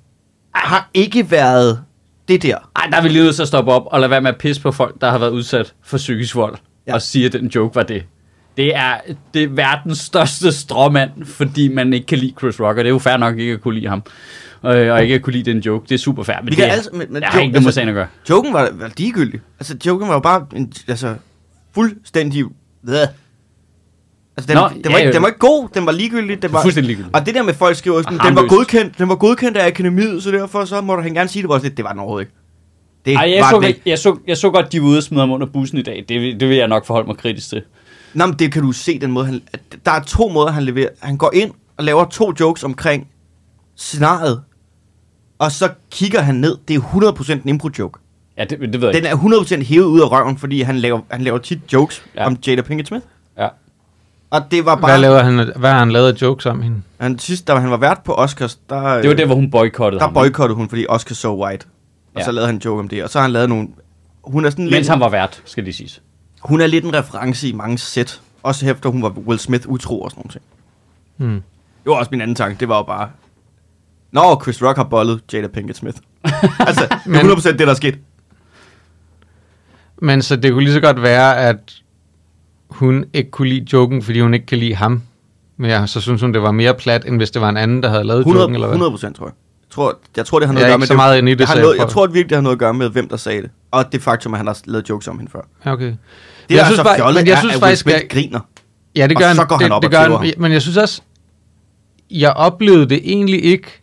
har ikke været det der. Ej, der er vi lige nødt til at stoppe op og lade være med at pisse på folk, der har været udsat for psykisk vold. Ja. Ja. Og sige, at den joke var det. Det er, det er verdens største stråmand, fordi man ikke kan lide Chris Rock, og det er jo fair nok ikke at kunne lide ham. Øh, og ikke kunne lide den joke. Det er super fair, men Vi det kan er, altså, men, men jeg har ikke noget sagen at gøre. Joken var, var ligegyldig. Altså, joken var jo bare en, altså, fuldstændig... Hvad? Altså, den, Nå, den, var ja, ikke, den var ikke god, den var ligegyldig. Den var, Fuldstændig ligegyldigt. Og det der med folk skriver, sådan, den var godkendt, den var godkendt af akademiet, så derfor så må du han gerne sige det. Var også lidt, det var den overhovedet ikke. Det Ej, jeg, var så, ikke. jeg, så, jeg så godt, de var ude og smide ham under bussen i dag. Det, vil- det vil jeg nok forholde mig kritisk til. Nå, men det kan du se, den måde, han, der er to måder, han leverer. Han går ind og laver to jokes omkring scenariet, og så kigger han ned. Det er 100% en impro-joke. Ja, det, det ved jeg Den ikke. er 100% hævet ud af røven, fordi han laver, han laver tit jokes Ja. om Jada Pinkett Smith. Ja. Og det var bare... Hvad, laver han, hvad har han lavet jokes om hende? Han, sidst, da han var vært på Oscars, der, Det var der, hvor hun boykottede der ham. boykottede hun, fordi Oscar so white. Og Ja. så lavede han en joke om det. Og så har han lavet nogle... Hun er, sådan Mens lidt, han var vært, skal lige siges. hun er lidt en reference i mange sæt. Også efter hun var Will Smith utro og sådan nogle ting. Hmm. Det var også min anden tanke. Det var jo bare... Nå, Chris Rock har bollet Jada Pinkett Smith. altså, det er Men- 100% det, der er sket. Men så det kunne lige så godt være, at hun ikke kunne lide joken, fordi hun ikke kan lide ham. Men ja, så synes hun, det var mere plat, end hvis det var en anden, der havde lavet 100, joken, eller hvad? 100% tror jeg. Jeg tror, jeg tror, det har noget Jeg at er gøre med så meget inde i det, jeg, har så noget, jeg tror at virkelig, det har noget at gøre med, hvem der sagde det. Og det faktum, at han har lavet jokes om hende før. Okay. Det, Jeg der er synes så bare- fjollet, men jeg er, synes at faktisk, Will Smith jeg- griner. Ja, det Og gør han. så går det, han op det og gør han. Men jeg synes også, jeg oplevede det egentlig ikke,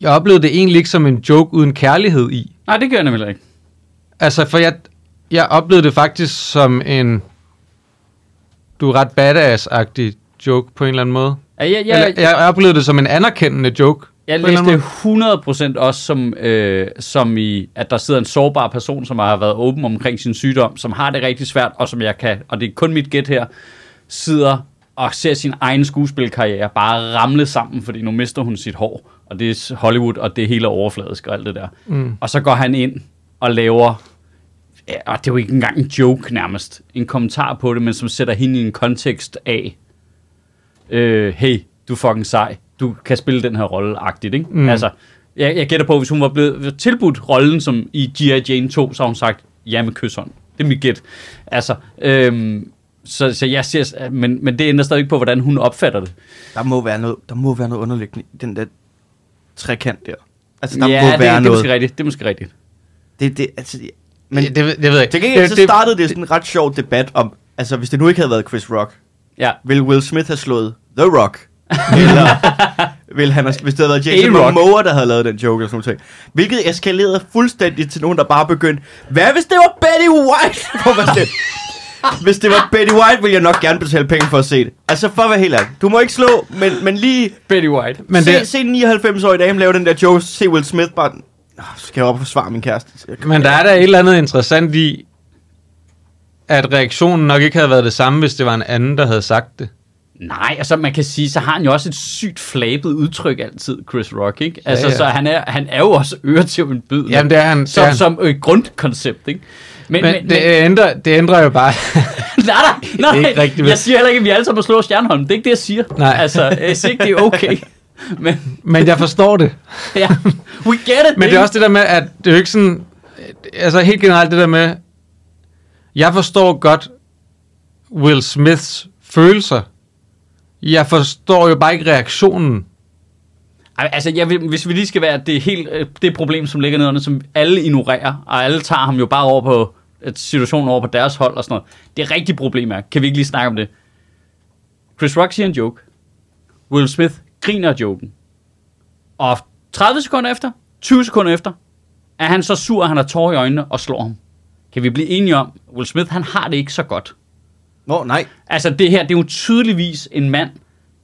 jeg oplevede det egentlig ikke som en joke uden kærlighed i. Nej, det gør jeg nemlig ikke. Altså, for jeg, jeg oplevede det faktisk som en, du er ret badass-agtig joke på en eller anden måde. Ja, jeg, Jeg, Eller, jeg oplevede det som en anerkendende joke. jeg læste anden det 100% også som, øh, som i, at der sidder en sårbar person, som har været åben omkring sin sygdom, som har det rigtig svært, og som jeg kan, og det er kun mit gæt her, sidder og ser sin egen skuespilkarriere bare ramle sammen, fordi nu mister hun sit hår, og det er Hollywood, og det er hele overfladisk og alt det der. Mm. Og så går han ind og laver, ja, og det er jo ikke engang en joke nærmest, en kommentar på det, men som sætter hende i en kontekst af, øh, hey, du er fucking sej, du kan spille den her rolle-agtigt, ikke? Mm. Mm. Altså, jeg, jeg gætter på, hvis hun var blevet tilbudt rollen som i G.I. Jane 2, så har hun sagt, ja med kysshånd. Det er mit gæt. Altså, øhm, så, så jeg siger, men, men det ændrer stadig ikke på, hvordan hun opfatter det. Der må være noget, der må være noget underliggende i den der trekant der. Altså, der ja, må det, være det, er noget. måske rigtigt. Det er måske rigtigt. Det, det, altså, men det, det, det ved jeg ikke. til gengæld, det, så startede det sådan en ret sjov debat om, altså, hvis det nu ikke havde været Chris Rock, Ja. ville Will Smith have slået The Rock? Eller ville han have, hvis det havde været Jason A-Rock. Momoa, der havde lavet den joke eller sådan noget. Hvilket eskalerede fuldstændig til nogen, der bare begyndte, hvad hvis det var Betty White? Hvor man sådan, hvis det var Betty White, ville jeg nok gerne betale penge for at se det. Altså, for at være helt ærlig. Du må ikke slå, men, men lige Betty White. Men se, det- se den 99-årige dame lave den der joke, se Will Smith bare, "Nå, så skal jeg op og forsvare min kæreste. Men der er da et eller andet interessant i, at reaktionen nok ikke havde været det samme, hvis det var en anden, der havde sagt det. Nej, altså man kan sige, så har han jo også et sygt flabet udtryk altid, Chris Rock, ikke? Altså, Ja, ja. så han er, han er jo også øre til en byd. Jamen, det er han. som, det er han. som et grundkoncept, ikke? Men, Men, men det, ændrer, det ændrer jo bare... nej, nej, nej, er ikke rigtigt, vel? jeg siger heller ikke, at vi alle sammen må slå Stjernholm. Det er ikke det, jeg siger. Nej. Altså, jeg siger ikke, det er okay. Men, men jeg forstår det. ja, we get it. Men det er også det der med, at det er jo ikke sådan... Altså helt generelt det der med... Jeg forstår godt Will Smiths følelser. Jeg forstår jo bare ikke reaktionen. Altså, jeg vil, hvis vi lige skal være det, helt, øh, det problem, som ligger nedenunder, som alle ignorerer, og alle tager ham jo bare over på et situation over på deres hold og sådan noget. Det rigtige problem er, kan vi ikke lige snakke om det? Chris Rock siger en joke. Will Smith griner af joken. Og 30 sekunder efter, 20 sekunder efter, er han så sur, at han har tårer i øjnene og slår ham. Kan vi blive enige om, Will Smith, han har det ikke så godt. Nå, nej. Altså det her, det er jo tydeligvis en mand,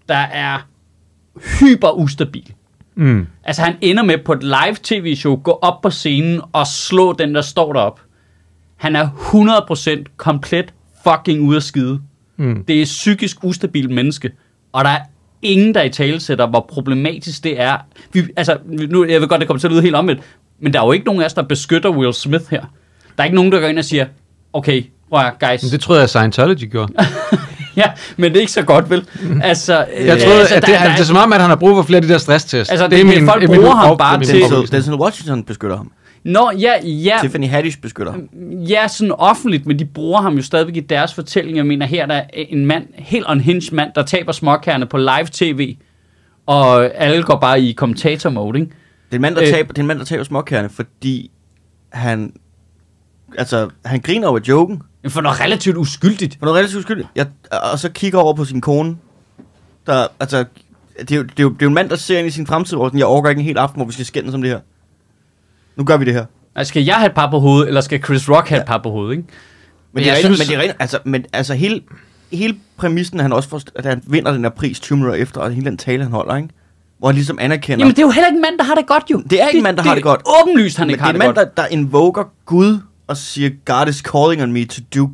der er hyper ustabil. Mm. Altså han ender med på et live tv-show, gå op på scenen og slå den, der står derop. Han er 100% komplet fucking ude af skide. Mm. Det er et psykisk ustabilt menneske. Og der er ingen, der i tale sætter, hvor problematisk det er. Vi, altså, nu, jeg ved godt, det kommer til at lyde helt omvendt, men der er jo ikke nogen af os, der beskytter Will Smith her. Der er ikke nogen, der går ind og siger, okay, prøv at guys. Men det troede jeg, Scientology gjorde. ja, men det er ikke så godt, vel? Altså, Jeg troede, altså, at det, der- der det er som om, at han har brug for flere af de der stresstests. Altså, det er- folk bruger ham bare min til- Denzel, overbevisning. Denzel Washington beskytter ham. Nå, ja, ja, Tiffany Haddish beskytter ham. ja, sådan offentligt, men de bruger ham jo stadigvæk i deres fortælling. Jeg mener, her er der en mand, helt unhinged mand, der taber småkærne på live tv, og alle går bare i kommentator-mode, ikke? Det er en mand, der Øh. taber, det er en mand, der taber småkærne, fordi han... Altså, han griner over joken, for noget relativt uskyldigt. For noget relativt skyldigt. Jeg, og så kigger over på sin kone, der, altså, det er, jo, det, er jo, det er jo en mand, der ser ind i sin fremtid, hvor sådan, jeg overgår ikke en hel aften, hvor vi skal skændes om det her. Nu gør vi det her. Altså, skal jeg have et par på hovedet, eller skal Chris Rock have et par på hovedet, ikke? Men, det er, synes... men det er rent, altså, men, altså hele, hele præmissen, han også får, at han vinder den her pris 20 minutter efter, og hele den tale, han holder, ikke? Hvor han ligesom anerkender... Jamen, det er jo heller ikke en mand, der har det godt, jo. Det er ikke en mand, der har det godt. Det er åbenlyst, han men ikke det har er en det mand, godt. der, der invoker Gud og siger, God is calling on me to do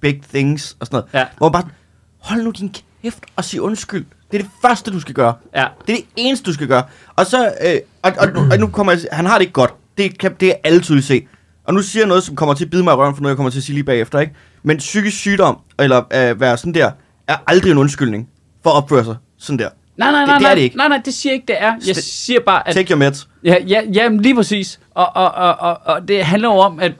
big things, og sådan noget. Ja. Hvor man bare, hold nu din kæft og sig undskyld. Det er det første, du skal gøre. Ja. Det er det eneste, du skal gøre. Og så, øh, og, og, nu- og nu kommer jeg, han har det ikke godt. Det kan det er alle tydeligt se. Og nu siger jeg noget, som kommer til at bide mig i røven, for noget, jeg kommer til at sige lige bagefter, ikke? Men psykisk sygdom, eller øh, være sådan der, er aldrig en undskyldning for at opføre sig sådan der. Nej, nej, Det- nej, det er nej, det ikke. nej, nej, det siger jeg ikke, det er. Jeg siger bare, at... Take your meds. Ja, ja, ja lige præcis. Og, og, og, og, og det handler jo om, at,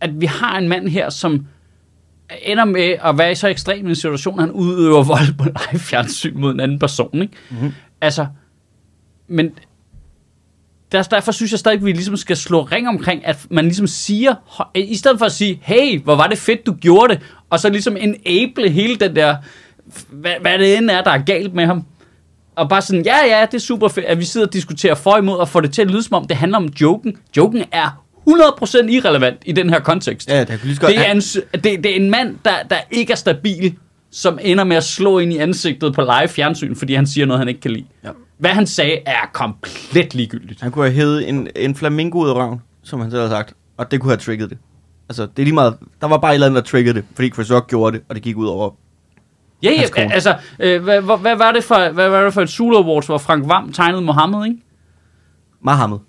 at vi har en mand her, som ender med at være i så ekstrem en situation, at han udøver vold på live fjernsyn mod en anden person. Ikke? Mm-hmm. Altså, men der, derfor synes jeg stadig, at vi ligesom skal slå ring omkring, at man ligesom siger, i stedet for at sige, hey, hvor var det fedt, du gjorde det, og så ligesom enable hele den der, hvad, hvad det end er, der er galt med ham, og bare sådan, ja, ja, det er super fedt, at vi sidder og diskuterer for og imod, og får det til at lyde som om, det handler om joken. Joken er 100% irrelevant i den her kontekst. Ja, det kan lige godt- det, er en, det, det er en mand, der, der ikke er stabil, som ender med at slå ind i ansigtet på live fjernsyn, fordi han siger noget, han ikke kan lide. Ja. Hvad han sagde, er komplet ligegyldigt. Han kunne have hævet en, en flamingo ud af røven, som han selv har sagt. Og det kunne have trigget det. Altså, det er lige meget. Der var bare et eller andet, der triggede det. Fordi Chris Rock gjorde det, og det gik ud over Ja, ja, altså, øh, hvad, hvad, hvad, var det for, hvad var det for et Zulu Awards, hvor Frank Vam tegnede Mohammed, ikke? Mahammed. Det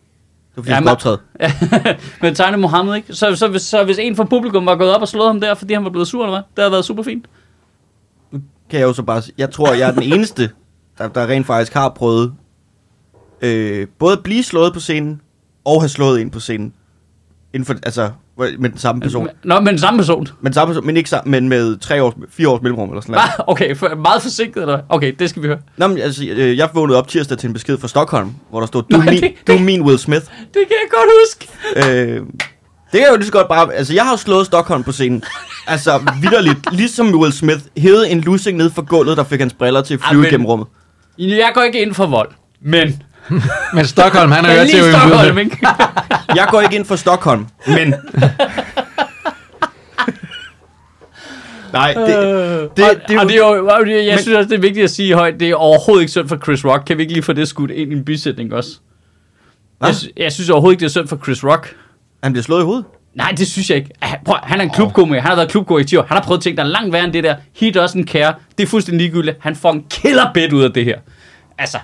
var fordi, Ja, han optræde. Ja, men tegnede Mohammed, ikke? Så, så, hvis, så hvis en fra publikum var gået op og slået ham der, fordi han var blevet sur, eller hvad? Det havde været super fint. Kan jeg jo så bare sige. Jeg tror, jeg er den eneste, der, der rent faktisk har prøvet øh, både at blive slået på scenen, og have slået en på scenen. Inden for, altså, med den samme person. Nå, men samme person. Men samme person, men ikke sammen, men med tre års, fire års mellemrum eller sådan noget. Hva? Okay, for, meget forsinket, eller? Okay, det skal vi høre. Nå, men altså, øh, jeg vågnede op tirsdag til en besked fra Stockholm, hvor der stod, du, er Nej, min, det- du er min Will Smith. Det kan jeg godt huske. Øh, det kan jeg jo lige så godt bare... Altså, jeg har jo slået Stockholm på scenen. Altså, vidderligt. Ligesom Will Smith hævede en lussing ned fra gulvet, der fik hans briller til at flyve Ej, men- gennem rummet. Jeg går ikke ind for vold, men... Men Stockholm, han er jo til Stockholm, ikke? Jeg går ikke ind for Stockholm, men... Nej, det, det, det, det, det, og det er jo, og jeg Men- synes også, det er vigtigt at sige højt, det er overhovedet ikke synd for Chris Rock. Kan vi ikke lige få det skudt ind i en bisætning også? Hva? Jeg, jeg synes overhovedet ikke, det er synd for Chris Rock. han bliver slået i hovedet. Nej, det synes jeg ikke. Ah, Prøv, han er en klubkomiker. Han har været klubkomiker i 10 år. Han har prøvet ting, der er langt værre end det der. He doesn't care. Det er fuldstændig ligegyldigt. Han får en killerbed ud af det her. Altså,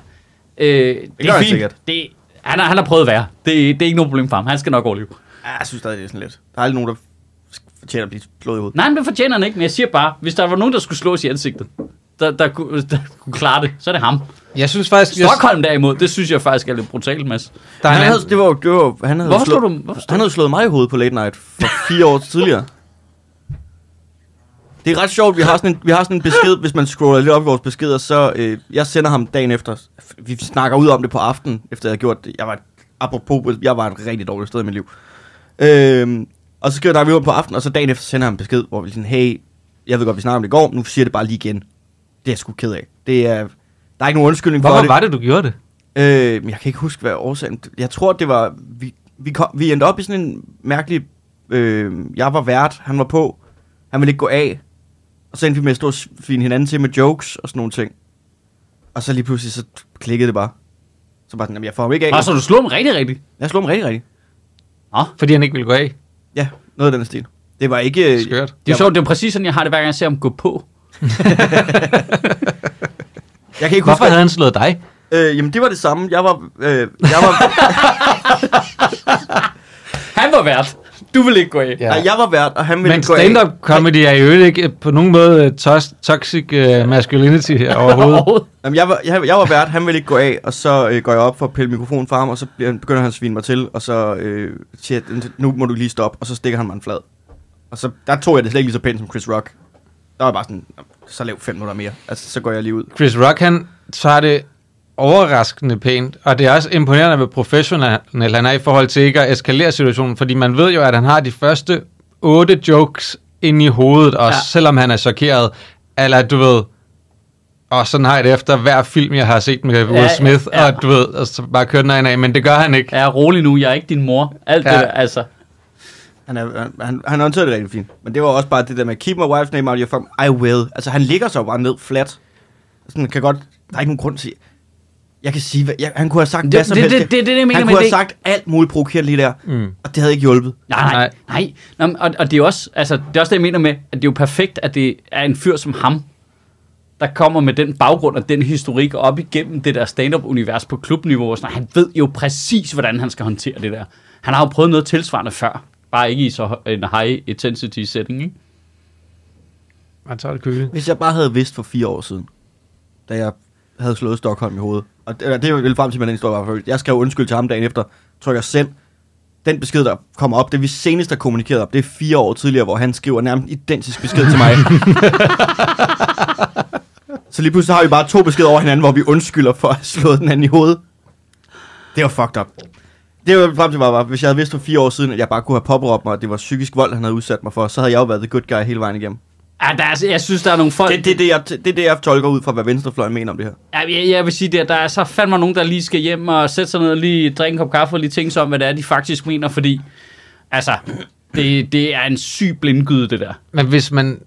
øh, det, gør er fint. sikkert. Det, han, har, han har prøvet værre. Det, det er ikke noget problem for ham. Han skal nok overleve. Jeg synes stadig, det er sådan lidt. Der er aldrig nogen, der fortjener at blive slået i hovedet. Nej, men det fortjener han ikke. Men jeg siger bare, hvis der var nogen, der skulle slås i ansigtet, der, der, kunne, der kunne klare det, så er det ham. Jeg synes faktisk... Jeg, Stockholm derimod, det synes jeg faktisk er lidt brutalt, Mads. der er Han havde, det var, jo- det var, han havde Hvorfor slået, du- hvorfor Han havde slået mig i hovedet på Late Night for fire år tidligere. Det er ret sjovt, vi har sådan en, vi har sådan en besked, hvis man scroller lidt op i vores beskeder, så øh, jeg sender ham dagen efter, vi snakker ud om det på aftenen, efter jeg havde gjort det. Jeg var, apropos, jeg var et rigtig dårligt sted i mit liv. Øh, og så skriver vi ud på aftenen, og så dagen efter sender han en besked, hvor vi sådan, hey, jeg ved godt, vi snakker om det i går, nu siger jeg det bare lige igen. Det er jeg sgu ked af. Det er, der er ikke nogen undskyldning for hvorfor det. var det, du gjorde det? Øh, men jeg kan ikke huske, hvad årsagen... Jeg tror, det var... Vi, vi, kom, vi endte op i sådan en mærkelig... Øh, jeg var vært, han var på. Han ville ikke gå af. Og så endte vi med at stå og svine hinanden til med jokes og sådan nogle ting. Og så lige pludselig, så klikkede det bare. Så bare sådan, jamen, jeg får ham ikke af. Og så du slog ham rigtig, rigtig. Jeg slog ham rigtig, rigtig. Nå. Fordi han ikke ville gå af. Ja, noget af den stil. Det var ikke... øh, Skørt. Det er jo sjovt, det er præcis sådan, jeg har det, hver gang jeg ser ham gå på. jeg kan ikke Hvorfor huske... havde han slået dig? Øh, jamen, det var det samme. Jeg var... Øh, jeg var Han var vært. Du vil ikke gå af. Ja. nej, jeg var vært, og han ville Men ikke gå af. stand-up comedy er jo ikke på nogen måde øh, tos- toxic uh, masculinity her overhovedet. Jamen, jeg, var, jeg, jeg var vært, han ville ikke gå af, og så øh, går jeg op for at pille mikrofonen fra ham, og så bliver, begynder han at svine mig til, og så øh, siger jeg, nu må du lige stoppe, og så stikker han mig en flad. Og så, der tog jeg det slet ikke lige så pænt som Chris Rock. Der var bare sådan, så lav fem minutter mere. Altså, så går jeg lige ud. Chris Rock, han tager det overraskende pænt, og det er også imponerende, hvor professionel han er i forhold til ikke at eskalere situationen, fordi man ved jo, at han har de første otte jokes ind i hovedet, også Ja. ja. selvom han er chokeret. Eller du ved, og sådan har jeg det efter hver film, jeg har set med Will Ja, Smith, ja. og du ved, og så bare kører den af, men det gør han ikke. Jeg er rolig nu, jeg er ikke din mor. Alt ja. Ja. det der, altså. Han, er, han, han, han håndterede det rigtig fint. Men det var også bare det der med, keep my wife's name out of your phone. I will. Altså, han ligger så bare ned flat. Sådan kan godt, der er ikke nogen grund til, jeg kan sige, hvad, jeg, han kunne have sagt Det- hvad som det- helst. det- det- det det, jeg mener han kunne have det. sagt alt muligt provokeret lige der, Mm. og det havde ikke hjulpet. Nej, nej, Nej. Nå, og, og det er også, altså, det er også det, jeg mener med, at det er jo perfekt, at det er en fyr som ham, der kommer med den baggrund og den historik op igennem det der stand-up-univers på klubniveau. Og sådan, han ved jo præcis, hvordan han skal håndtere det der. Han har jo prøvet noget tilsvarende før. Bare ikke i så en high intensity setting, ikke? Han tager det køle. Hvis jeg bare havde vidst for fire år siden, da jeg havde slået Stockholm i hovedet, og det, det er jo frem til, med den historie var, for jeg skrev undskyld til ham dagen efter, trykker send, den besked, der kommer op, det vi senest har kommunikeret op, det er fire år tidligere, hvor han skriver nærmest identisk besked til mig. så lige pludselig har vi bare to beskeder over hinanden, hvor vi undskylder for at have slået den anden i hovedet. Det var fucked up. Det var frem til var, var, hvis jeg havde vidst for fire år siden, at jeg bare kunne have påberåbt mig, at det var psykisk vold, han havde udsat mig for, så havde jeg jo været the good guy hele vejen igennem. Ja, der er, altså- jeg synes, der er nogle folk... Det, det, er det, jeg, det er det, jeg tolker ud fra, hvad venstrefløjen mener om det her. Ja, jeg, jeg vil sige, at der er så fandme nogen, der lige skal hjem og sætte sig ned og lige drikke en kop kaffe og lige tænke sig om, hvad det er, de faktisk mener, fordi altså, det, det er en syg blindgyde, det der. Men hvis man...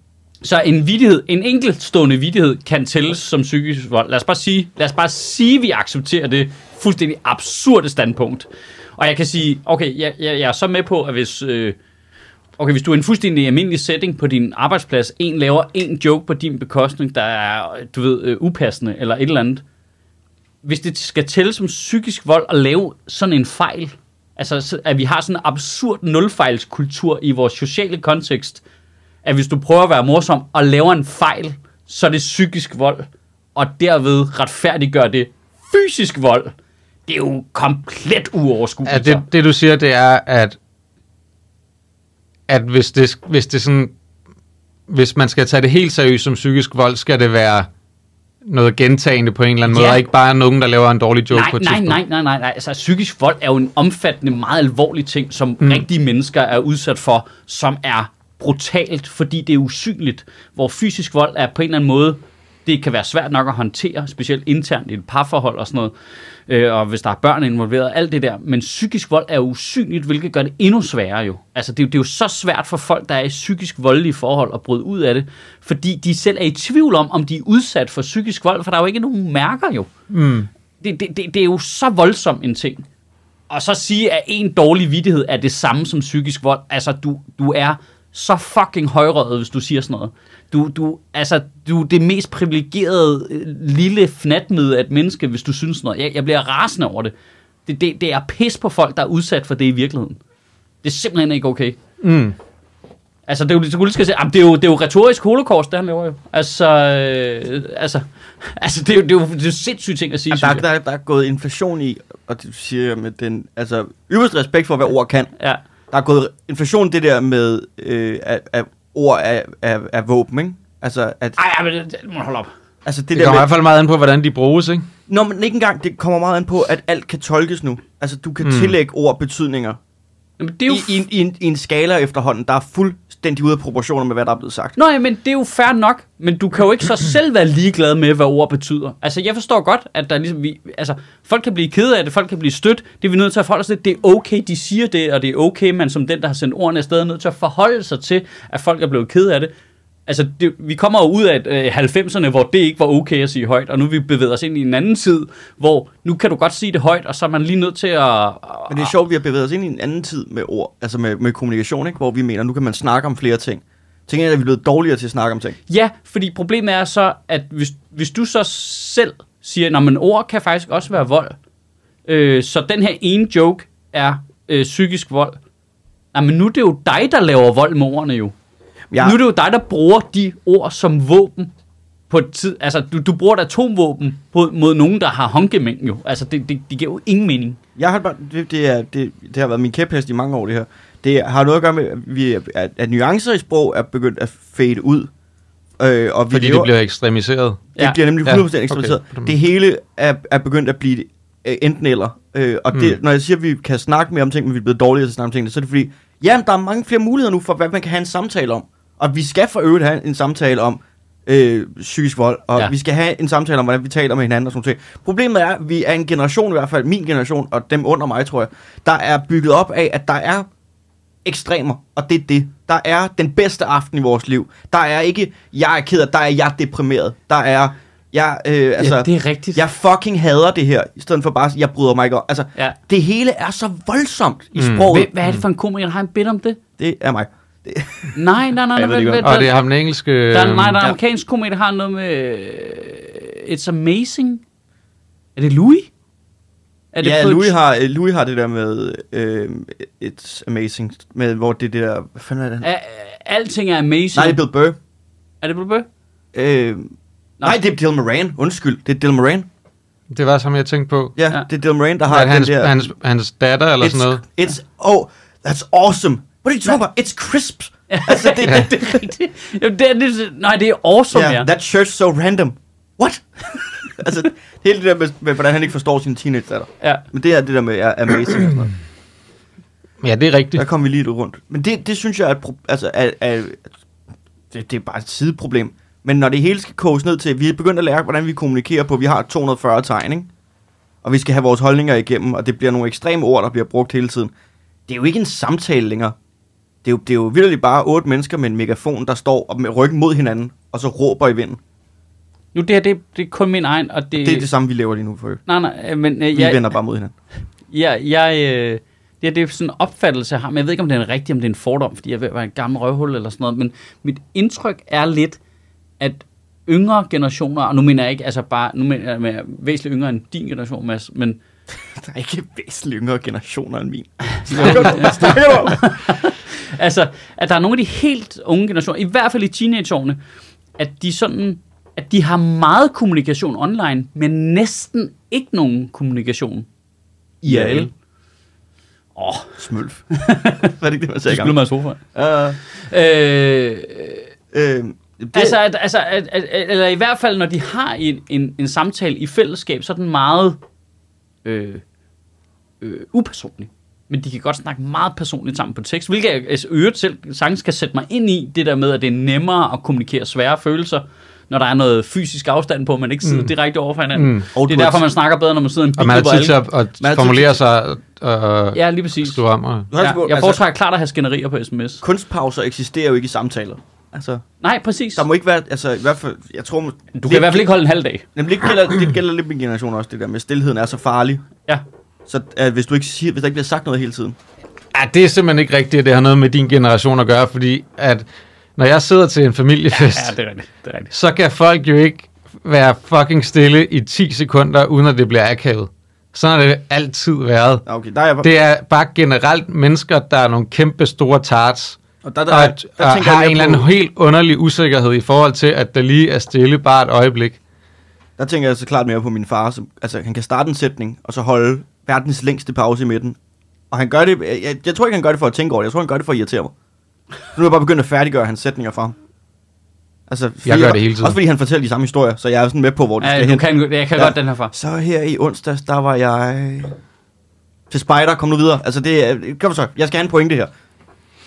Så en vidighed, en enkeltstående vidighed kan tælles som psykisk vold. Lad os bare sige, lad os bare sige, at vi accepterer det fuldstændig absurde standpunkt. Og jeg kan sige, okay, jeg, jeg, jeg er så med på, at hvis, øh, okay, hvis du er i en fuldstændig almindelig setting på din arbejdsplads, en laver en joke på din bekostning, der er, du ved, øh, upassende eller et eller andet. Hvis det skal tælle som psykisk vold at lave sådan en fejl, altså at vi har sådan en absurd nulfejlskultur i vores sociale kontekst, at hvis du prøver at være morsom og laver en fejl, så er det psykisk vold, og derved retfærdiggør det fysisk vold. Det er jo komplet uoverskueligt. At det, det du siger, det er, at, at hvis, det, hvis det sådan... Hvis man skal tage det helt seriøst som psykisk vold, skal det være noget gentagende på en eller anden Ja. måde, og ikke bare nogen, der laver en dårlig joke nej, på et nej, nej, nej, nej, nej. Altså, psykisk vold er jo en omfattende, meget alvorlig ting, som mm. rigtige mennesker er udsat for, som er brutalt, fordi det er usynligt. Hvor fysisk vold er på en eller anden måde, det kan være svært nok at håndtere, specielt internt i et parforhold og sådan noget, øh, og hvis der er børn involveret, alt det der. Men psykisk vold er jo usynligt, hvilket gør det endnu sværere jo. Altså, det er jo, det er jo så svært for folk, der er i psykisk voldelige forhold, at bryde ud af det, fordi de selv er i tvivl om, om de er udsat for psykisk vold, for der er jo ikke nogen mærker jo Mm. det, det, det, det er jo så voldsom en ting. Og så sige, at en dårlig vittighed er det samme som psykisk vold. Altså, du, du er så fucking højrøget, hvis du siger sådan noget. Du, du, altså, du er det mest privilegerede øh, lille fnatmøde af et menneske, hvis du synes sådan noget. Jeg, jeg bliver rasende over det. Det, det. det er pis på folk, der er udsat for det i virkeligheden. Det er simpelthen ikke okay. Mm. Altså, det er jo, så sige, jamen, det, er jo, det er jo retorisk holocaust, det han laver jo. Altså, øh, altså, altså det, er jo, det, er jo, det er jo sindssygt ting at sige, Jamen, der, der, der er gået inflation i, og det siger med den, altså, yderste respekt for, hvad ord kan. Ja. Der er gået inflation det der med, øh, at, at ord er, er, er våben, ikke? Altså, at, Ej, ej, men det, det må holde op. altså det, Det der kommer i med, hvert fald meget an på, hvordan de bruges, ikke? Nå, men ikke engang, det kommer meget an på, at alt kan tolkes nu. Altså, du kan. Mm. tillægge ord betydninger Jamen, det er jo... i, i, en, i, en, i en skala efterhånden, der er fuldstændig ude af proportioner med, hvad der er blevet sagt. Nå ja, men det er jo fair nok, men du kan jo ikke så selv være ligeglad med, hvad ord betyder. Altså, jeg forstår godt, at der ligesom, vi, altså, folk kan blive ked af det, folk kan blive stødt, det er vi nødt til at forholde os til. Det er okay, de siger det, og det er okay, man som den, der har sendt ordene afsted, er nødt til at forholde sig til, at folk er blevet ked af det. Altså, det, vi kommer jo ud af øh, 90'erne, hvor det ikke var okay at sige højt, og nu er vi bevæget os ind i en anden tid, hvor nu kan du godt sige det højt, og så er man lige nødt til at... Men det er sjovt, vi har bevæget os ind i en anden tid med ord, altså med, med kommunikation, ikke? hvor vi mener, nu kan man snakke om flere ting. Tænker jeg, at vi er blevet dårligere til at snakke om ting. Ja, fordi problemet er så, at hvis, hvis du så selv siger, at ord kan faktisk også være vold, øh, så den her ene joke er øh, psykisk vold, men nu er det jo dig, der laver vold med ordene jo. Ja. Ja, Nu er det jo dig, der bruger de ord som våben på et tid. Altså, du, du bruger et atomvåben på, mod nogen, der har håndgemæng jo. Altså, det, det, det giver jo ingen mening. jeg har bare, det, det, er, det, det har været min kæphest i mange år, det her. Det har noget at gøre med, at, vi, at, at nuancer i sprog er begyndt at fade ud. Øh, og vi Fordi lever, det bliver ekstremiseret. Det Ja. bliver nemlig Ja, 100% okay. ekstremiseret. Det hele er, er begyndt at blive øh, enten eller. Øh, og det, Mm. når jeg siger, at vi kan snakke mere om ting, men vi er blevet dårligere til at snakke om tingene, så er det fordi, Jamen, der er mange flere muligheder nu for, hvad man kan have en samtale om. Og vi skal for øvrigt have en samtale om øh, psykisk vold, og Ja. vi skal have en samtale om, hvordan vi taler med hinanden og sådan noget. Problemet er, at vi er en generation, i hvert fald min generation, og dem under mig, tror jeg, der er bygget op af, at der er ekstremer, og det er det. Der er den bedste aften i vores liv. Der er ikke, jeg er ked af, der er jeg deprimeret. Der er, jeg, øh, altså, ja, det er rigtigt. jeg fucking hader det her, i stedet for bare, jeg bryder mig ikke om. Altså, Ja. det hele er så voldsomt i Mm. sproget. Hvad, hvad er det for en komiker, der har en bit om det? Det er mig. Det, Nej, nej, nej. nej godt. vent, Og det er ham den engelske... Der er, nej, der er en Ja. amerikansk komiker, der har noget med... øh, It's amazing. Er det Louis? Er det ja, Louis har, øh, Louis har det der med øh, It's Amazing, med hvor det der, hvad fanden er det? Er, alting er amazing. Nej, det er Bill Burr. Er det Bill Burr? Øh, nej, det er Dylan Moran. Undskyld, det er Dylan Moran. Det var som jeg tænkte på. Ja, Ja. ja. det er Dylan Moran, der har den hans, der... hans, hans datter eller it's, sådan noget. It's, oh, that's awesome. What are you talking about? It's crisp. altså, det, det, det, det er. Jamen, det er, det, nej, det er awesome, ja. yeah, that shirt's so random. What? altså, hele det der med, med, hvordan han ikke forstår sin teenage datter. ja. Men det er det der med er amazing og sådan noget. Ja, det er rigtigt. Der kom vi lige lidt rundt. Men det, det synes jeg er, et pro- altså, er, er det, det er bare et sideproblem. Men når det hele skal koges ned til, at vi er begyndt at lære, hvordan vi kommunikerer på, vi har 240 tegn, ikke? og vi skal have vores holdninger igennem, og det bliver nogle ekstreme ord, der bliver brugt hele tiden. Det er jo ikke en samtale længere. Det er jo, det er jo virkelig bare otte mennesker med en megafon, der står op med ryggen mod hinanden, og så råber i vinden. Nu, det her, det, det er kun min egen, og det... Det er det samme, vi laver lige nu for. Nej, nej, øh, men øh, Vi jeg, vender bare mod hinanden. jeg, jeg, øh, det, her, det er sådan en opfattelse, jeg har, men jeg ved ikke, om det er en rigtig, om det er en fordom, fordi jeg ved være en gammel røvhul eller sådan noget, men mit indtryk er lidt, at yngre generationer, og nu mener jeg ikke, altså bare, nu mener jeg med væsentligt yngre end din generation, Mads, men Der er ikke væsentligt yngre generationer end min. altså, at der er nogle af de helt unge generationer, i hvert fald i teenageårene, at de sådan, at de har meget kommunikation online, men næsten ikke nogen kommunikation IRL. Åh, oh, Smølf. Hvad er det ikke det, man du siger? skulle mig i sofaen. Uh, Øh, øh, det, altså, at, altså at, at, at, eller i hvert fald, når de har en, en, en samtale i fællesskab, så er den meget øh, øh, upersonlig. Men de kan godt snakke meget personligt sammen på tekst, hvilket jeg altså, øvrigt selv sagtens skal sætte mig ind i, det der med, at det er nemmere at kommunikere svære følelser, når der er noget fysisk afstand på, man ikke sidder mm. Direkte over for hinanden. Mm. Det er derfor, man snakker bedre, når man sidder i en bil, Og man har tid til at, at Man formulere sig og Ja, lige præcis. skrive om. Og, Ja, altså- jeg altså- foretrækker klart at have skænderier på sms. kunstpauser eksisterer jo ikke i samtaler. Altså, Nej, præcis. der må ikke være, altså i hvert fald, jeg tror... Du kan i hvert fald ikke holde en halv dag. Nemlig det gælder, det gælder lidt min generation også, det der med, stillheden er så farlig. Ja. Så at hvis, du ikke siger, hvis der ikke bliver sagt noget hele tiden. Ja, det er simpelthen ikke rigtigt, at det har noget med din generation at gøre, fordi at når jeg sidder til en familiefest, Ja, det er rigtigt. Det er rigtigt. så kan folk jo ikke være fucking stille i 10 sekunder, uden at det bliver akavet. Sådan har det altid været. Ja, okay, der er jeg, Det er bare generelt mennesker, der er nogle kæmpe store tarts, og der, der, og, der, der, og tænker har jeg en eller anden helt underlig usikkerhed i forhold til, at der lige er stille bare et øjeblik. der tænker jeg så klart mere på min far, som, altså han kan starte en sætning, og så holde verdens længste pause i midten. Og han gør det, jeg, jeg, jeg tror ikke, han gør det for at tænke over det, jeg tror, han gør det for at irritere mig. Nu er jeg bare begyndt at færdiggøre hans sætninger for ham. Altså, fordi gør det hele tiden. Også fordi han fortæller de samme historier, så jeg er sådan med på, hvor de Ja, skal du hen. kan, jeg kan Ja. godt den her for. Så her i onsdags, der var jeg til Spider. Kom nu videre. Altså, det er... Kom så, jeg skal have en pointe her.